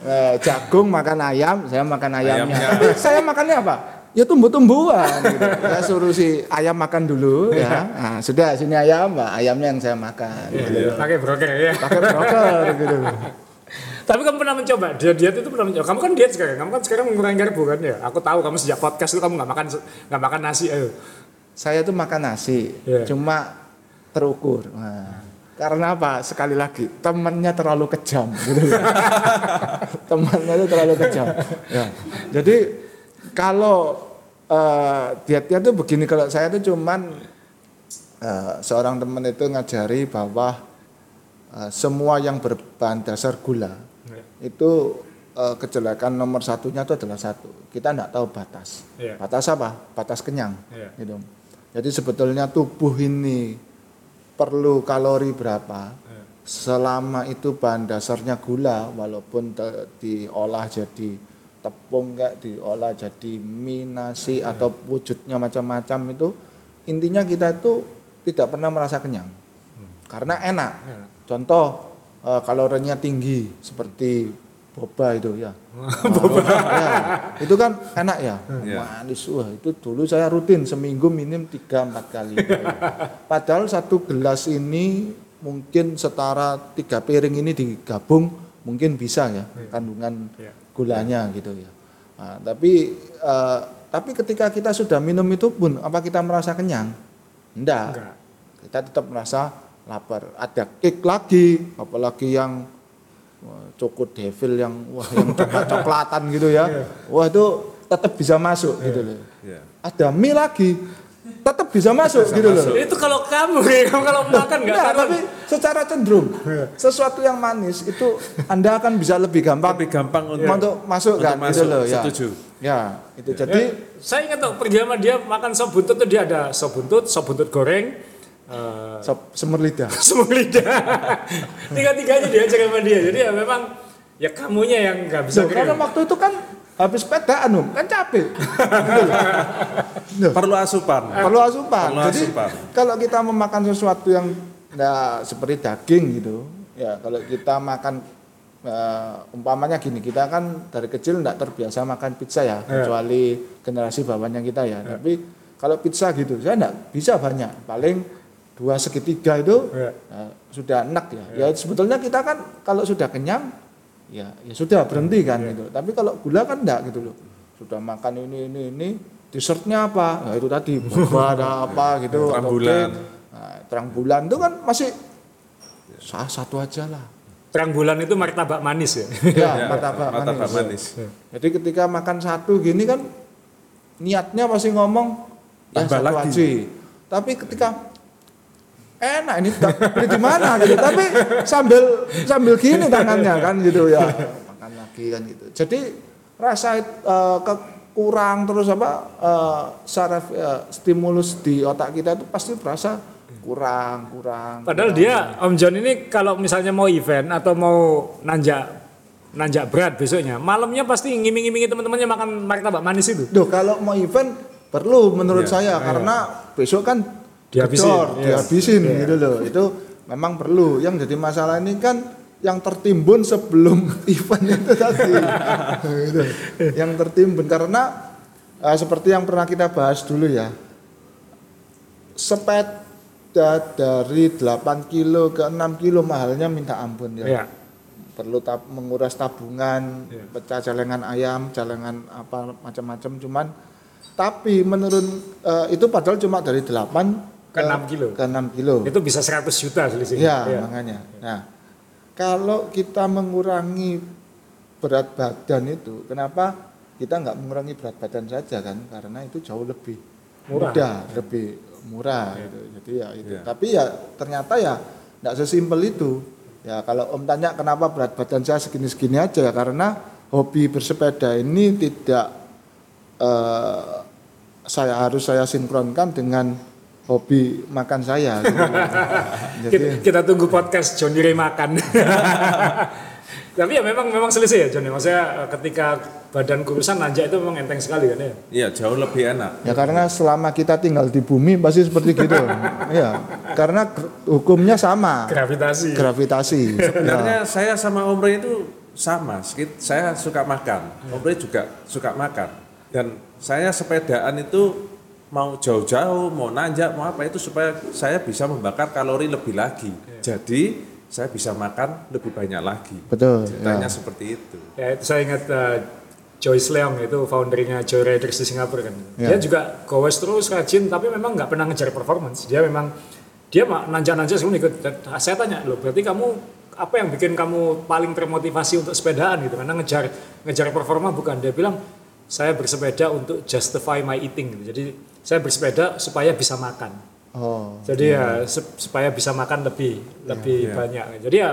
[SPEAKER 2] Eh, jagung makan ayam, saya makan ayamnya.
[SPEAKER 1] Ayamnya.
[SPEAKER 2] Tapi saya makannya apa? Ya tumbuh-tumbuhan. Gitu. Saya suruh si ayam makan dulu ya. Nah, sudah sini ayam, Mbak. Ayamnya yang saya makan. Gitu.
[SPEAKER 3] Pakai broker ya.
[SPEAKER 2] Pakai broker gitu.
[SPEAKER 3] Tapi kamu pernah mencoba diet diet itu pernah mencoba. Kamu kan diet sekarang. Kamu kan sekarang mengurangi karbo kan ya. Aku tahu kamu sejak podcast itu kamu nggak makan nggak makan nasi. Ayo.
[SPEAKER 2] Saya tuh makan nasi,
[SPEAKER 3] Iya.
[SPEAKER 2] cuma terukur. Nah, karena apa? Sekali lagi, temannya terlalu kejam. Gitu. temannya itu terlalu kejam. Ya. Jadi kalau eh, dietnya tuh begini, kalau saya tuh cuman eh, seorang teman itu ngajari bahwa eh, semua yang berbahan dasar gula. Itu eh, kejelekan nomor satunya itu adalah satu. Kita tidak tahu batas.
[SPEAKER 3] Iya.
[SPEAKER 2] Batas apa? Batas kenyang.
[SPEAKER 3] Iya.
[SPEAKER 2] Gitu. Jadi sebetulnya tubuh ini perlu kalori berapa?
[SPEAKER 3] Iya.
[SPEAKER 2] Selama itu bahan dasarnya gula, walaupun diolah jadi tepung kayak diolah jadi mie nasi
[SPEAKER 3] Iya.
[SPEAKER 2] atau wujudnya macam-macam itu intinya kita itu tidak pernah merasa kenyang karena enak.
[SPEAKER 3] Iya.
[SPEAKER 2] Contoh eh, kalorinya tinggi seperti boba itu ya. boba. itu kan enak ya.
[SPEAKER 1] Iya.
[SPEAKER 2] Manis wah itu dulu saya rutin seminggu minim 3 4 kali. Padahal satu gelas ini mungkin setara tiga piring ini digabung mungkin bisa ya kandungan
[SPEAKER 3] Iya.
[SPEAKER 2] gulanya gitu ya. Nah, tapi eh, tapi ketika kita sudah minum itu pun apa kita merasa kenyang? Enggak.
[SPEAKER 3] Enggak.
[SPEAKER 2] Kita tetap merasa lapar. Ada kick lagi, apalagi yang Choco Devil yang wah yang coklat coklatan gitu ya. Wah itu tetap bisa masuk gitu loh.
[SPEAKER 1] Iya.
[SPEAKER 2] Ada mie lagi, tetap bisa masuk gitu loh.
[SPEAKER 3] Itu kalau kamu ya, kamu kalau makan nggak
[SPEAKER 2] Enggak,
[SPEAKER 3] taruh.
[SPEAKER 2] tapi secara cenderung sesuatu yang manis itu Anda akan bisa lebih gampang
[SPEAKER 1] Lebih gampang untuk
[SPEAKER 2] untuk masuk
[SPEAKER 1] untuk
[SPEAKER 2] kan gitu
[SPEAKER 1] masuk,
[SPEAKER 2] loh ya.
[SPEAKER 1] setuju.
[SPEAKER 2] Ya, itu jadi
[SPEAKER 3] Saya ingat tuh pergi sama dia makan sop buntut tuh dia ada sop buntut, sop buntut goreng, eh,
[SPEAKER 2] sop semur lidah.
[SPEAKER 3] semua lidah. Tiga-tiganya diajak sama dia. Jadi ya memang ya kamunya yang nggak bisa
[SPEAKER 2] Loh, karena waktu itu kan habis sepedaan Om, kan capek.
[SPEAKER 1] Perlu asupan.
[SPEAKER 2] perlu asupan.
[SPEAKER 1] Perlu
[SPEAKER 2] Jadi
[SPEAKER 1] asupan.
[SPEAKER 2] kalau kita memakan sesuatu yang nah, seperti daging gitu, ya kalau kita makan eh, umpamanya gini, kita kan dari kecil tidak terbiasa makan pizza ya, kecuali generasi bawahnya kita ya. Tapi kalau pizza gitu, saya tidak bisa banyak, paling dua segitiga itu
[SPEAKER 3] Ya.
[SPEAKER 2] eh, sudah enak ya. Ya sebetulnya kita kan kalau sudah kenyang, ya ya sudah berhenti kan gitu. Tapi kalau gula kan enggak gitu loh. Sudah makan ini ini ini, dessertnya apa? Nah, itu tadi boba ada apa gitu.
[SPEAKER 1] Terang
[SPEAKER 2] atau
[SPEAKER 1] bulan.
[SPEAKER 2] cake. Nah, terang bulan itu kan masih sah satu aja lah.
[SPEAKER 3] Terang bulan itu martabak manis ya.
[SPEAKER 2] Ya,
[SPEAKER 1] Ya,
[SPEAKER 2] martabak
[SPEAKER 1] martabak
[SPEAKER 2] manis.
[SPEAKER 1] manis.
[SPEAKER 2] Jadi ketika makan satu gini kan niatnya pasti ngomong ya satu
[SPEAKER 1] lagi.
[SPEAKER 2] aja. Tapi ketika enak ini tak beli di mana gitu. Tapi sambil sambil gini tangannya kan gitu ya. Makan lagi kan gitu. Jadi rasa eh, kekurang terus apa eh, saraf eh, stimulus di otak kita itu pasti berasa kurang kurang.
[SPEAKER 3] Padahal
[SPEAKER 2] kurang.
[SPEAKER 3] dia Om John ini kalau misalnya mau event atau mau nanjak nanjak berat besoknya, malamnya pasti ngiming-ngimingi teman-temannya makan martabak manis itu.
[SPEAKER 2] Duh, kalau mau event perlu menurut
[SPEAKER 1] Iya,
[SPEAKER 2] saya karena besok kan
[SPEAKER 3] Dihabisin, iya.
[SPEAKER 2] dihabisin gitu loh. Itu memang perlu. Yang jadi masalah ini kan yang tertimbun sebelum event itu tadi. Gitu. Yang tertimbun karena eh, seperti yang pernah kita bahas dulu ya. Sepeda dari 8 kilo ke 6 kilo mahalnya minta ampun ya
[SPEAKER 3] Ya.
[SPEAKER 2] perlu tab- menguras tabungan,
[SPEAKER 3] Iya.
[SPEAKER 2] pecah celengan ayam, celengan apa macam-macam cuman tapi menurun eh, itu padahal cuma dari 8
[SPEAKER 3] Ke 6 kilo.
[SPEAKER 2] Ke 6 kilo.
[SPEAKER 3] Itu bisa 100 juta selisih.
[SPEAKER 2] Ya,
[SPEAKER 3] Iya.
[SPEAKER 2] makanya. Nah, kalau kita mengurangi berat badan itu, kenapa kita nggak mengurangi berat badan saja kan? Karena itu jauh lebih
[SPEAKER 3] Murah.
[SPEAKER 2] mudah, lebih murah gitu. Jadi ya itu.
[SPEAKER 1] Iya.
[SPEAKER 2] Tapi ya ternyata ya nggak sesimpel itu. Ya kalau Om tanya kenapa berat badan saya segini-segini aja ya karena hobi bersepeda ini tidak eh, saya harus saya sinkronkan dengan hobi makan saya. gitu. Jadi
[SPEAKER 3] Kita, kita tunggu podcast Johnny Ray makan. Tapi ya memang memang selisih ya Johnny. Maksudnya eh, ketika badan kurusan nanjak itu memang enteng sekali kan ya.
[SPEAKER 1] Iya, jauh lebih enak.
[SPEAKER 2] ya karena selama kita tinggal di bumi pasti seperti gitu. ya, karena hukumnya sama,
[SPEAKER 3] Gravitasi.
[SPEAKER 2] gravitasi.
[SPEAKER 1] Sebenarnya saya sama Om Rey itu sama, saya suka makan, Om Rey juga suka makan. Dan saya sepedaan itu mau jauh-jauh, mau nanjak, mau apa itu supaya saya bisa membakar kalori lebih lagi. Jadi saya bisa makan lebih banyak lagi.
[SPEAKER 2] Betul.
[SPEAKER 1] Ceritanya
[SPEAKER 2] ya.
[SPEAKER 1] seperti itu.
[SPEAKER 3] Ya itu saya ingat eh, Joyce Leong itu foundernya Joy Riders di Singapura kan.
[SPEAKER 2] Ya.
[SPEAKER 3] Dia juga gowes terus rajin tapi memang nggak pernah ngejar performance. Dia memang dia mah nanja-nanja sebelum ikut. Dan saya tanya loh, berarti kamu apa yang bikin kamu paling termotivasi untuk sepedaan gitu? Karena ngejar ngejar performa bukan. Dia bilang saya bersepeda untuk justify my eating. Gitu. Jadi saya bersepeda supaya bisa makan.
[SPEAKER 2] Oh,
[SPEAKER 3] Jadi ya sup- supaya bisa makan lebih lebih
[SPEAKER 1] Iya.
[SPEAKER 3] banyak. Jadi ya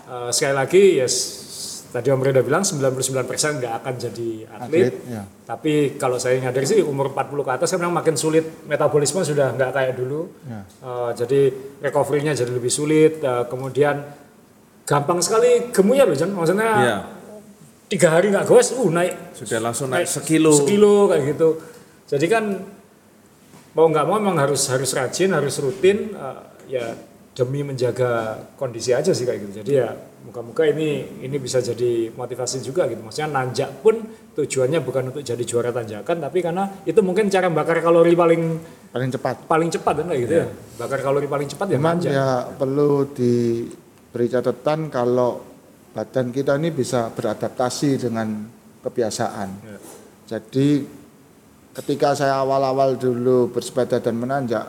[SPEAKER 3] eh, sekali lagi ya s- tadi Om Reda bilang 99% nggak akan jadi atlet.
[SPEAKER 2] Atlet, ya.
[SPEAKER 3] Tapi kalau saya nyadar sih umur 40 ke atas kan memang makin sulit metabolisme sudah nggak kayak dulu.
[SPEAKER 2] Ya.
[SPEAKER 3] Eh, jadi recovery-nya jadi lebih sulit. Eh, kemudian gampang sekali gemuk ya loh, Jan. Maksudnya
[SPEAKER 1] Iya,
[SPEAKER 3] tiga hari nggak goes, uh naik
[SPEAKER 1] sudah langsung naik sekilo.
[SPEAKER 3] sekilo kayak gitu jadi kan mau nggak mau memang harus harus rajin harus rutin eh, ya demi menjaga kondisi aja sih kayak gitu jadi ya muka-muka ini ini bisa jadi motivasi juga gitu maksudnya nanjak pun tujuannya bukan untuk jadi juara tanjakan tapi karena itu mungkin cara bakar kalori paling
[SPEAKER 2] paling cepat.
[SPEAKER 3] paling cepat kan kayak gitu ya bakar kalori paling cepat ya nanjak
[SPEAKER 2] ya perlu diberi catatan kalau badan kita ini bisa beradaptasi dengan kebiasaan.
[SPEAKER 3] Ya.
[SPEAKER 2] Jadi ketika saya awal-awal dulu bersepeda dan menanjak,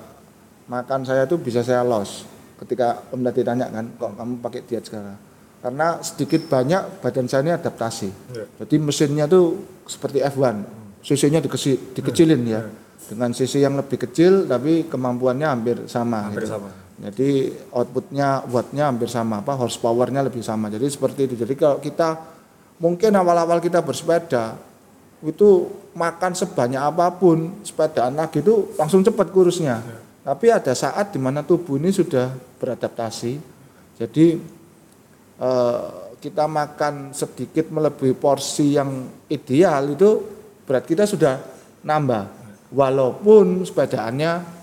[SPEAKER 2] makan saya tuh bisa saya loss. Ketika Om tadi tanya kan, kok kamu pakai diet sekarang? Karena sedikit banyak badan saya ini adaptasi.
[SPEAKER 3] Ya.
[SPEAKER 2] Jadi mesinnya tuh seperti F1, cc-nya dikesi- dikecilin ya. Dengan cc yang lebih kecil tapi kemampuannya hampir sama.
[SPEAKER 3] hampir
[SPEAKER 2] gitu.
[SPEAKER 3] sama
[SPEAKER 2] Jadi outputnya, wattnya hampir sama, apa horsepowernya lebih sama. Jadi seperti itu. Jadi kalau kita mungkin awal-awal kita bersepeda itu makan sebanyak apa pun, sepedaan lagi itu langsung cepat kurusnya. Tapi ada saat di mana tubuh ini sudah beradaptasi. Jadi eh, kita makan sedikit melebihi porsi yang ideal itu berat kita sudah nambah. Walaupun sepedaannya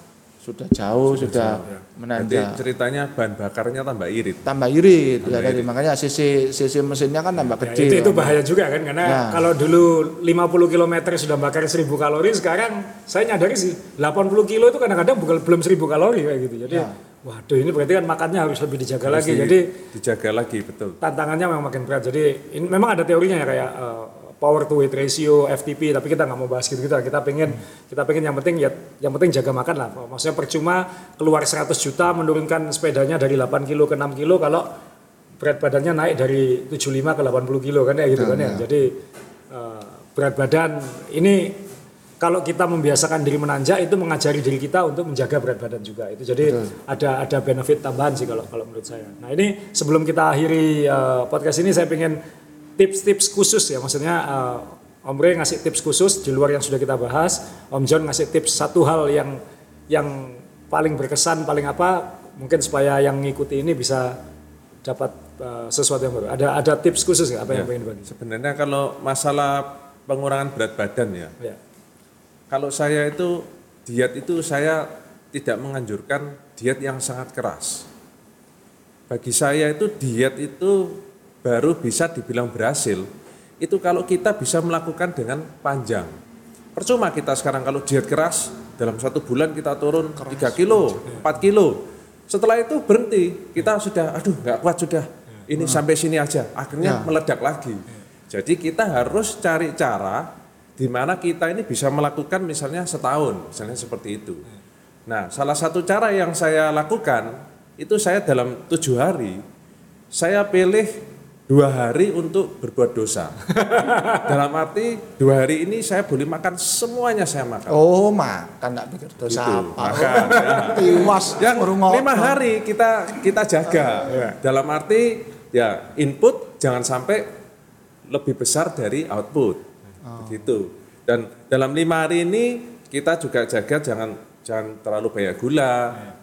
[SPEAKER 2] sudah jauh, sudah,
[SPEAKER 1] Jadi
[SPEAKER 2] menanjak
[SPEAKER 1] ceritanya bahan bakarnya tambah irit.
[SPEAKER 2] tambah irit ya tadi makanya sisi sisi mesinnya kan tambah
[SPEAKER 3] Ya,
[SPEAKER 2] kecil
[SPEAKER 3] itu, itu bahaya juga kan karena
[SPEAKER 2] Ya.
[SPEAKER 3] kalau dulu 50 km sudah bakar 1000 kalori sekarang saya nyadari sih 80 kilo itu kadang-kadang bukan belum 1000 kalori kayak gitu jadi
[SPEAKER 2] Ya.
[SPEAKER 3] waduh ini berarti kan makannya harus lebih dijaga lagi
[SPEAKER 1] Harus di-
[SPEAKER 3] jadi
[SPEAKER 1] dijaga lagi betul.
[SPEAKER 3] tantangannya memang makin berat jadi ini memang ada teorinya ya kayak eh, power to weight ratio FTP tapi kita nggak mau bahas gitu kita kita pengen kita pengen yang penting ya yang penting jaga makan lah. Maksudnya percuma keluar 100 juta menurunkan sepedanya dari 8 kilo ke 6 kilo kalau berat badannya naik dari 75 ke 80 kilo kan ya gitu kan ya. Jadi eh, berat badan ini kalau kita membiasakan diri menanjak itu mengajari diri kita untuk menjaga berat badan juga. Itu jadi ada ada benefit tambahan sih kalau kalau menurut saya. Nah ini sebelum kita akhiri eh, podcast ini saya pengen tips-tips khusus ya. Maksudnya eh, Om Ray ngasih tips khusus di luar yang sudah kita bahas. Om John ngasih tips satu hal yang yang paling berkesan paling apa mungkin supaya yang ngikuti ini bisa dapat eh, sesuatu yang baru. Ada ada tips khusus nggak apa yang
[SPEAKER 1] Ya.
[SPEAKER 3] pengen dibagi
[SPEAKER 1] Sebenarnya kalau masalah pengurangan berat badan ya,
[SPEAKER 3] ya.
[SPEAKER 1] Kalau saya itu diet itu saya tidak menganjurkan diet yang sangat keras. Bagi saya itu diet itu baru bisa dibilang berhasil. Itu kalau kita bisa melakukan dengan panjang. Percuma kita sekarang kalau diet keras dalam satu bulan kita turun 3 kilo, 4 kilo. Setelah itu berhenti, kita sudah aduh nggak kuat sudah. Ini sampai sini aja, akhirnya
[SPEAKER 2] Ya.
[SPEAKER 1] meledak lagi. Jadi kita harus cari cara di mana kita ini bisa melakukan misalnya setahun, misalnya seperti itu. Nah, salah satu cara yang saya lakukan itu saya dalam tujuh hari saya pilih dua hari untuk berbuat dosa. dalam arti dua hari ini saya boleh makan semuanya saya makan.
[SPEAKER 2] oh makan nggak pikir dosa
[SPEAKER 1] Itu,
[SPEAKER 2] apa
[SPEAKER 1] makan, ya.
[SPEAKER 2] tiwas
[SPEAKER 1] yang lima hari kita kita jaga dalam arti ya input jangan sampai lebih besar dari output. Begitu. Dan dalam lima hari ini kita juga jaga jangan jangan terlalu banyak gula,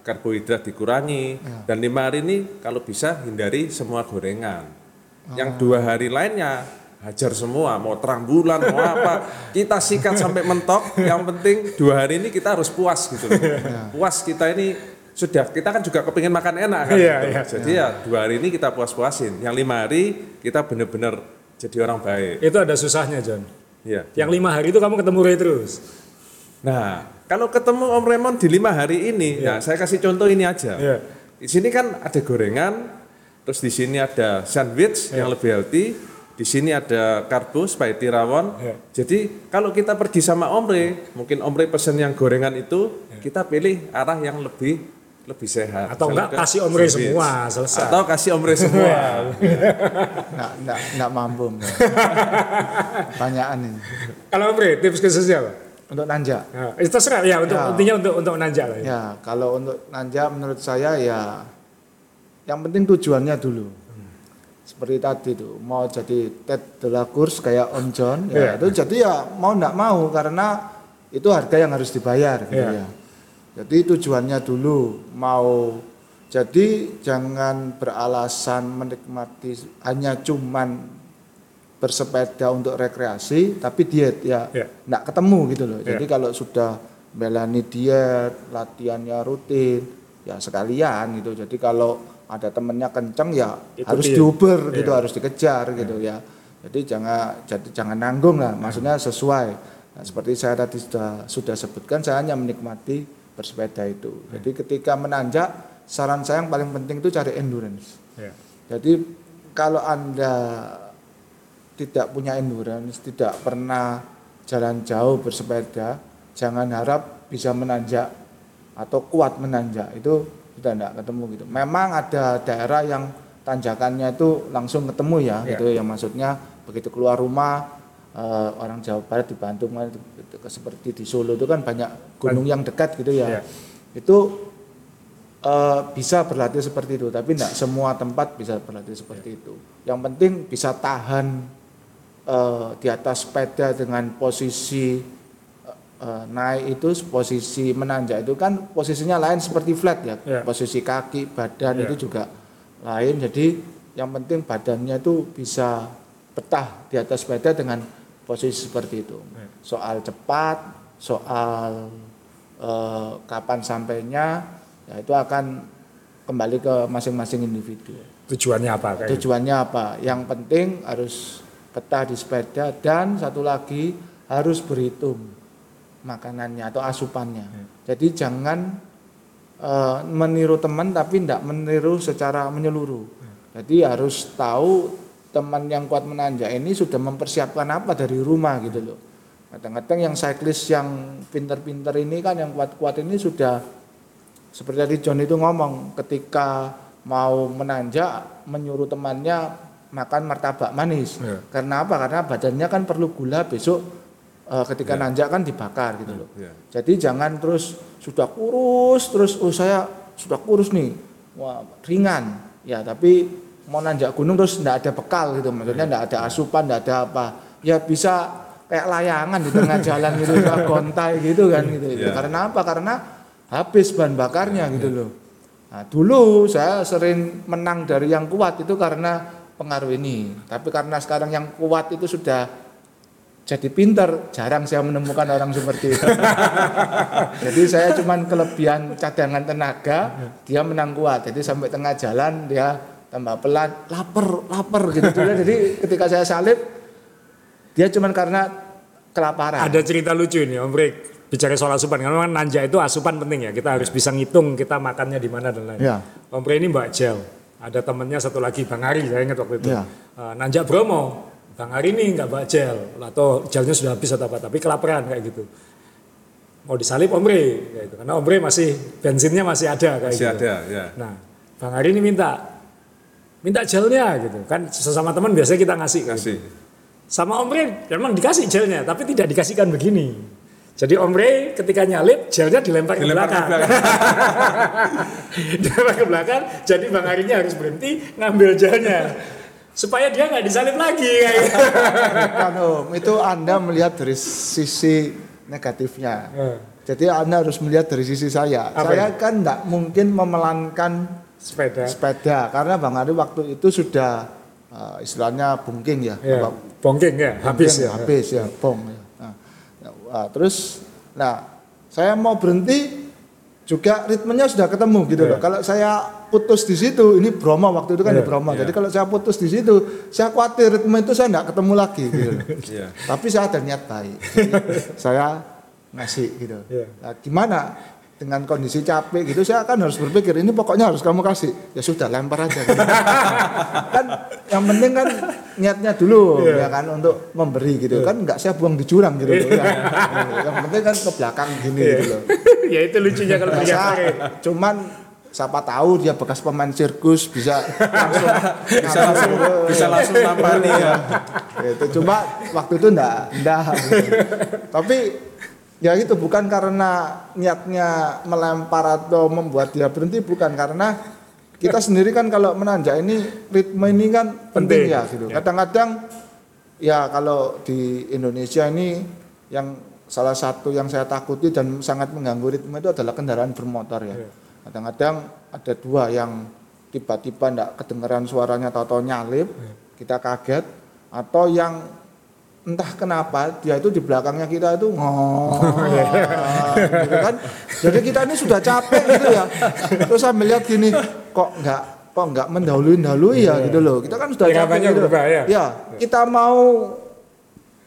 [SPEAKER 1] karbohidrat dikurangi. Dan lima hari ini kalau bisa hindari semua gorengan. Yang dua hari lainnya hajar semua, mau terang bulan, mau apa, kita sikat sampai mentok. Yang penting dua hari ini kita harus puas gitu loh. Puas kita ini sudah kita kan juga kepingin makan enak kan.
[SPEAKER 3] Iya,
[SPEAKER 1] gitu.
[SPEAKER 3] iya.
[SPEAKER 1] Jadi ya dua hari ini kita puas-puasin. Yang lima hari kita benar-benar jadi orang baik.
[SPEAKER 3] Itu ada susahnya John.
[SPEAKER 1] Iya.
[SPEAKER 3] Yang lima hari itu kamu ketemu Ray terus.
[SPEAKER 1] Nah, kalau ketemu Om Raymond di lima hari ini, nah saya kasih contoh ini aja.
[SPEAKER 3] Iya.
[SPEAKER 1] Di sini kan ada gorengan, terus di sini ada sandwich yang lebih healthy, di sini ada karbo spaghetti rawon.
[SPEAKER 3] Iya.
[SPEAKER 1] Jadi kalau kita pergi sama Om Ray, mungkin Om Ray pesen yang gorengan itu, kita pilih arah yang lebih lebih sehat.
[SPEAKER 3] Atau enggak kasih Om Ray
[SPEAKER 1] sandwich.
[SPEAKER 3] semua, selesai.
[SPEAKER 1] Atau kasih Om Ray semua.
[SPEAKER 2] Nggak, nggak, nggak mampu. Mbak. Banyakan ini.
[SPEAKER 3] Kalau Om Ray, tips khususnya apa?
[SPEAKER 2] Untuk nanja.
[SPEAKER 3] Nah, itu terserah ya untuk
[SPEAKER 2] Ya.
[SPEAKER 3] intinya untuk untuk nanjak lah ya.
[SPEAKER 2] Ya, kalau untuk nanja menurut saya ya yang penting tujuannya dulu. Seperti tadi tuh, mau jadi Ted de la Course kayak Om John, ya itu jadi ya mau nggak mau karena itu harga yang harus dibayar gitu
[SPEAKER 3] Iya.
[SPEAKER 2] ya. Jadi tujuannya dulu mau jadi jangan beralasan menikmati hanya cuman bersepeda untuk rekreasi tapi diet ya nggak ketemu gitu loh.
[SPEAKER 3] Iya.
[SPEAKER 2] Jadi kalau sudah belani diet, latihannya rutin, ya sekalian gitu. Jadi kalau ada temennya kenceng ya
[SPEAKER 3] Ikutin.
[SPEAKER 2] harus diuber gitu,
[SPEAKER 3] Iya.
[SPEAKER 2] harus dikejar gitu ya. Jadi jangan jadi jangan nanggung lah, maksudnya sesuai. Nah, seperti saya tadi sudah sudah sebutkan, saya hanya menikmati bersepeda itu. Jadi ketika menanjak, saran saya yang paling penting itu cari endurance.
[SPEAKER 3] Ya.
[SPEAKER 2] Jadi kalau Anda tidak punya endurance, tidak pernah jalan jauh bersepeda, jangan harap bisa menanjak atau kuat menanjak. Itu sudah tidak ketemu gitu. Memang ada daerah yang tanjakannya itu langsung ketemu ya,
[SPEAKER 3] Ya.
[SPEAKER 2] gitu yang maksudnya begitu keluar rumah eh, orang Jawa Barat dibantu kan, itu- seperti di Solo itu kan banyak gunung yang dekat gitu
[SPEAKER 3] Ya.
[SPEAKER 2] ya. Itu eh, bisa berlatih seperti itu, tapi tidak semua tempat bisa berlatih seperti itu. Yang penting bisa tahan eh, di atas sepeda dengan posisi naik itu posisi menanjak itu kan posisinya lain seperti flat ya,
[SPEAKER 3] Ya.
[SPEAKER 2] posisi kaki, badan
[SPEAKER 3] Ya.
[SPEAKER 2] itu juga lain. Jadi yang penting badannya itu bisa betah di atas sepeda dengan posisi seperti itu.
[SPEAKER 3] Ya.
[SPEAKER 2] Soal cepat, soal eh, kapan sampainya, ya itu akan kembali ke masing-masing individu.
[SPEAKER 3] Tujuannya apa kayak?
[SPEAKER 2] Tujuannya apa? Yang penting harus betah di sepeda dan satu lagi harus berhitung makanannya atau asupannya. Jadi jangan eh, meniru teman tapi tidak meniru secara menyeluruh. Jadi harus tahu teman yang kuat menanjak ini sudah mempersiapkan apa dari rumah gitu loh. Kadang-kadang yang cyclist yang pinter-pinter ini kan yang kuat-kuat ini sudah seperti tadi John itu ngomong ketika mau menanjak menyuruh temannya makan martabak manis.
[SPEAKER 3] Ya.
[SPEAKER 2] Karena apa? Karena badannya kan perlu gula besok eh, ketika nanjak kan dibakar gitu loh.
[SPEAKER 1] Ya.
[SPEAKER 2] Jadi jangan terus sudah kurus terus oh saya sudah kurus nih. Wah, ringan. Ya, tapi mau nanjak gunung terus enggak ada bekal gitu. Maksudnya enggak ada asupan, enggak ada apa. Ya bisa kayak layangan di tengah jalan gitu, gontai gitu kan gitu.
[SPEAKER 1] Ya.
[SPEAKER 2] Karena apa? Karena habis bahan bakarnya gitu loh. Nah, dulu saya sering menang dari yang kuat itu karena pengaruh ini. Tapi karena sekarang yang kuat itu sudah jadi pinter, jarang saya menemukan orang seperti itu. jadi saya cuman kelebihan cadangan tenaga, dia menang kuat. Jadi sampai tengah jalan dia tambah pelan, lapar, lapar gitu. Jadi ketika saya salib, dia cuman karena kelaparan.
[SPEAKER 3] Ada cerita lucu ini Om Brik bicara soal asupan karena memang nanja itu asupan penting ya kita harus bisa ngitung kita makannya di mana dan lain.
[SPEAKER 2] Ya.
[SPEAKER 3] Om Brik ini Mbak Jel ada temannya satu lagi Bang Ari saya ingat waktu itu
[SPEAKER 2] Ya.
[SPEAKER 3] Nanja Bromo Bang Ari ini nggak Mbak Jel atau jelnya sudah habis atau apa tapi kelaparan kayak gitu mau disalip Om Brik kayak gitu karena Om Brik masih bensinnya masih ada kayak
[SPEAKER 1] Masih
[SPEAKER 3] gitu.
[SPEAKER 1] ada, ya.
[SPEAKER 3] Nah Bang Ari ini minta minta gelnya gitu kan sesama teman biasanya kita ngasih kayak gitu.
[SPEAKER 1] Kasih.
[SPEAKER 3] Sama Om Ray memang dikasih gelnya, tapi tidak dikasihkan begini. Jadi Om Ray ketika nyalip, gelnya dilempar,
[SPEAKER 1] Dilempar
[SPEAKER 3] ke
[SPEAKER 1] ke
[SPEAKER 3] belakang. dilempar ke belakang, jadi Bang Arinya harus berhenti ngambil gelnya. Supaya dia nggak disalib lagi kayak gitu.
[SPEAKER 2] Bukan Om, itu Anda melihat dari sisi negatifnya.
[SPEAKER 3] Eh,
[SPEAKER 2] Jadi Anda harus melihat dari sisi saya.
[SPEAKER 3] Apa
[SPEAKER 2] saya kan nggak mungkin memelankan
[SPEAKER 3] sepeda.
[SPEAKER 2] sepeda karena Bang Ari waktu itu sudah uh, istilahnya bungking ya.
[SPEAKER 3] Ya,
[SPEAKER 2] Apa-
[SPEAKER 3] bongking ya, habis
[SPEAKER 2] bungking,
[SPEAKER 3] ya.
[SPEAKER 2] Habis ya, bong. ya. Nah, nah, terus nah saya mau berhenti juga ritmenya sudah ketemu gitu loh.
[SPEAKER 3] Ya.
[SPEAKER 2] Kalau saya putus di situ, ini Bromo waktu itu kan
[SPEAKER 3] Ya,
[SPEAKER 2] di Bromo.
[SPEAKER 1] ya.
[SPEAKER 2] Jadi kalau saya putus di situ, saya khawatir ritme itu saya nggak ketemu lagi gitu. loh.
[SPEAKER 1] Iya.
[SPEAKER 2] Tapi saya ada niat baik. Saya ngasih gitu.
[SPEAKER 3] Iya.
[SPEAKER 2] Nah, gimana dengan kondisi capek gitu saya kan harus berpikir ini pokoknya harus kamu kasih ya sudah lempar aja gitu. kan yang penting kan niatnya dulu
[SPEAKER 3] Iya.
[SPEAKER 2] ya kan untuk memberi gitu kan nggak saya buang di jurang gitu loh, ya. yang penting kan ke belakang gini
[SPEAKER 3] Iya.
[SPEAKER 2] gitu loh
[SPEAKER 3] ya itu lucunya kalau Ari.
[SPEAKER 2] cuman siapa tahu dia bekas pemain sirkus bisa langsung
[SPEAKER 1] Bisa langsung bisa langsung nampani ya.
[SPEAKER 2] itu cuma waktu itu enggak enggak tapi ya itu bukan karena niatnya melempar atau membuat dia berhenti bukan. Karena kita sendiri kan kalau menanjak ini ritme ini kan penting,
[SPEAKER 3] Penting.
[SPEAKER 2] ya gitu. Kadang-kadang ya kalau di Indonesia ini yang salah satu yang saya takuti dan sangat mengganggu ritme itu adalah kendaraan bermotor ya.
[SPEAKER 3] Iya.
[SPEAKER 2] kadang-kadang ada dua yang tiba-tiba enggak kedengeran suaranya atau nyalip kita kaget atau yang entah kenapa dia itu di belakangnya kita itu ngong gitu kan. Jadi kita ini sudah capek gitu ya. Terus saya melihat gini kok nggak kok nggak mendahului dahului ya gitu loh. Kita kan sudah capek gitu
[SPEAKER 3] berubah, ya?
[SPEAKER 2] kita mau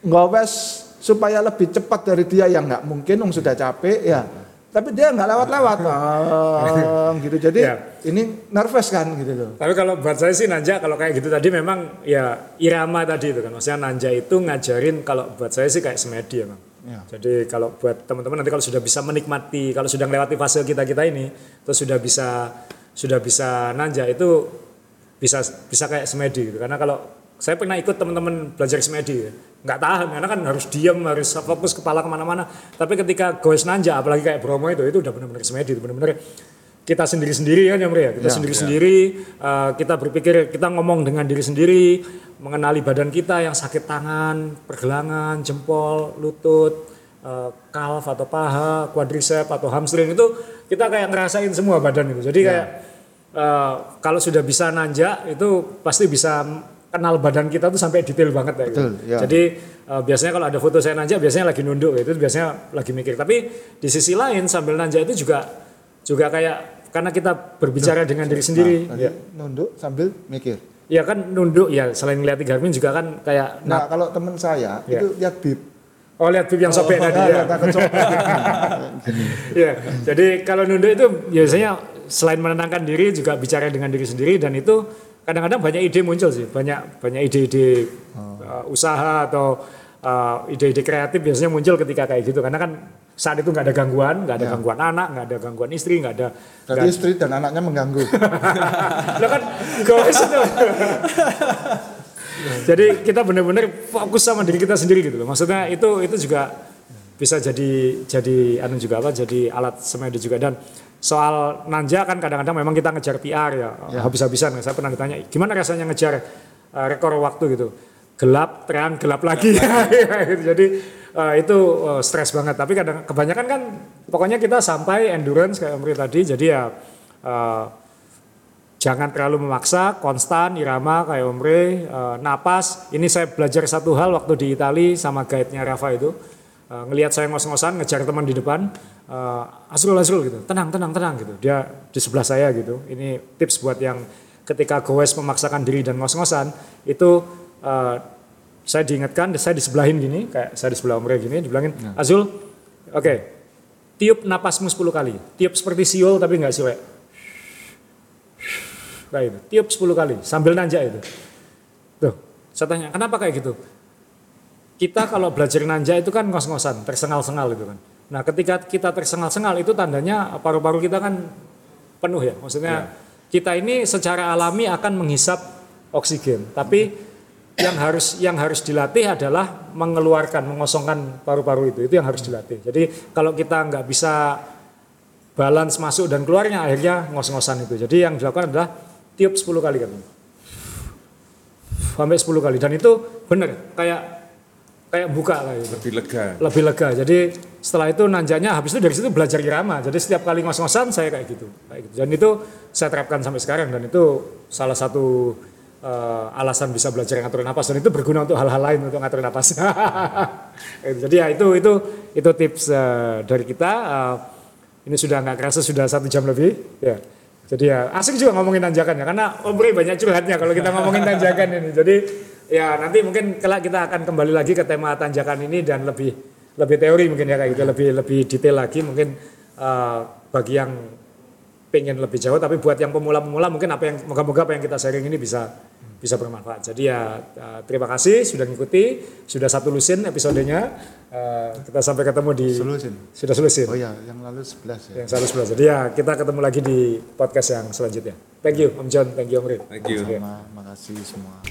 [SPEAKER 2] ngowes supaya lebih cepat dari dia yang nggak mungkin dong sudah capek ya tapi dia nggak lewat-lewat Ah, gitu jadi
[SPEAKER 3] Ya.
[SPEAKER 2] ini nervous kan gitu loh
[SPEAKER 3] Tapi kalau buat saya sih nanja kalau kayak gitu tadi memang ya irama tadi itu kan. Maksudnya nanja itu ngajarin kalau buat saya sih kayak semedi emang.
[SPEAKER 2] Ya.
[SPEAKER 3] Jadi kalau buat teman-teman nanti kalau sudah bisa menikmati, kalau sudah melewati fase kita-kita ini, terus sudah bisa sudah bisa nanja itu bisa bisa kayak semedi gitu. Karena kalau saya pernah ikut teman-teman belajar semedi, ya. Nggak tahan karena kan harus diam, harus fokus kepala ke mana-mana. Tapi ketika goes nanja, apalagi kayak Bromo itu, itu udah benar-benar semedi, itu benar-benar kita sendiri-sendiri kan ya Mri ya kita
[SPEAKER 2] Ya,
[SPEAKER 3] sendiri-sendiri uh, kita berpikir kita ngomong dengan diri sendiri mengenali badan kita yang sakit tangan pergelangan jempol lutut uh, kalf atau paha quadricep atau hamstring itu kita kayak ngerasain semua badan itu. Jadi kayak uh, kalau sudah bisa nanjak itu pasti bisa kenal badan kita tuh sampai detail banget ya gitu.
[SPEAKER 2] Betul, ya.
[SPEAKER 3] Jadi uh, biasanya kalau ada foto saya nanjak biasanya lagi nunduk itu biasanya lagi mikir. Tapi di sisi lain sambil nanjak itu juga juga kayak karena kita berbicara dengan diri sendiri.
[SPEAKER 2] Tadi
[SPEAKER 3] ya.
[SPEAKER 2] nunduk sambil mikir
[SPEAKER 3] ya kan nunduk ya selain ngeliat Garmin juga kan kayak
[SPEAKER 2] nah kalau teman saya
[SPEAKER 3] Ya.
[SPEAKER 2] itu lihat bib
[SPEAKER 3] oh lihat bib yang sobek tadi ya.
[SPEAKER 2] takut sobek.
[SPEAKER 3] Iya, jadi kalau nunduk itu biasanya selain menenangkan diri juga bicara dengan diri sendiri dan itu kadang-kadang banyak ide muncul sih, banyak banyak ide-ide uh, usaha atau uh, ide-ide kreatif biasanya muncul ketika kayak gitu karena kan saat itu nggak ada gangguan, nggak ada gangguan anak, nggak ada gangguan istri, nggak ada
[SPEAKER 2] Berarti istri dan anaknya mengganggu.
[SPEAKER 3] Lo kan goes itu. jadi kita benar-benar fokus sama diri kita sendiri gitu loh. Maksudnya itu itu juga bisa jadi jadi anu juga apa jadi alat semedi juga dan soal nanja kan kadang-kadang memang kita ngejar PR ya, habis-habisan. Saya pernah ditanya gimana rasanya ngejar uh, rekor waktu gitu? Gelap terang gelap lagi. Jadi uh, itu uh, stres banget. Tapi kadang kebanyakan kan pokoknya kita sampai endurance kayak Omri tadi. Jadi ya uh, jangan terlalu memaksa, konstan, irama kayak Omre, eh, napas. Ini saya belajar satu hal waktu di Itali sama guide-nya Rafa itu. Eh, ngelihat saya ngos-ngosan, ngejar teman di depan, eh, asrul asrul gitu, tenang tenang tenang gitu. Dia di sebelah saya gitu. Ini tips buat yang ketika goes memaksakan diri dan ngos-ngosan itu eh, saya diingatkan, saya disebelahin gini, kayak saya di sebelah Omre gini, dibilangin, Azul, oke, tiup napasmu 10 kali, tiup seperti siul tapi nggak siwek kayak itu. Tiup 10 kali sambil nanjak itu. Tuh, saya tanya, kenapa kayak gitu? Kita kalau belajar nanjak itu kan ngos-ngosan, tersengal-sengal itu kan. Nah, ketika kita tersengal-sengal itu tandanya paru-paru kita kan penuh ya. Maksudnya kita ini secara alami akan menghisap oksigen, tapi yang harus yang harus dilatih adalah mengeluarkan, mengosongkan paru-paru itu. Itu yang harus dilatih. Jadi kalau kita nggak bisa balance masuk dan keluarnya akhirnya ngos-ngosan itu. Jadi yang dilakukan adalah tiup 10 kali kan. sampai 10 kali dan itu bener kayak kayak buka kayak gitu.
[SPEAKER 1] Lebih lega.
[SPEAKER 3] lebih lega. Jadi setelah itu nanjanya habis itu dari situ belajar irama. Jadi setiap kali ngos-ngosan saya kayak gitu, kayak gitu. Dan itu saya terapkan sampai sekarang dan itu salah satu eh, alasan bisa belajar ngatur napas dan itu berguna untuk hal-hal lain untuk ngatur napas. Jadi ya itu itu itu tips eh, dari kita. Eh, ini sudah nggak kerasa sudah satu jam lebih. Ya. Jadi ya asik juga ngomongin tanjakan ya karena Om Bre banyak curhatnya kalau kita ngomongin tanjakan ini. Jadi ya nanti mungkin kelak kita akan kembali lagi ke tema tanjakan ini dan lebih lebih teori mungkin ya kayak gitu lebih lebih detail lagi mungkin eh, bagi yang pengen lebih jauh tapi buat yang pemula-pemula mungkin apa yang moga-moga apa yang kita sharing ini bisa bisa bermanfaat. Jadi ya eh, terima kasih sudah ngikuti, sudah satu lusin episodenya. Eh, kita sampai ketemu di
[SPEAKER 2] Solusin.
[SPEAKER 3] sudah solusin
[SPEAKER 2] Oh ya, yang lalu 11 ya.
[SPEAKER 3] yang satu sebelas. Jadi ya kita ketemu lagi di podcast yang selanjutnya. Thank you Om John, thank you Om Rin.
[SPEAKER 1] Thank you.
[SPEAKER 2] Sama, makasih semua.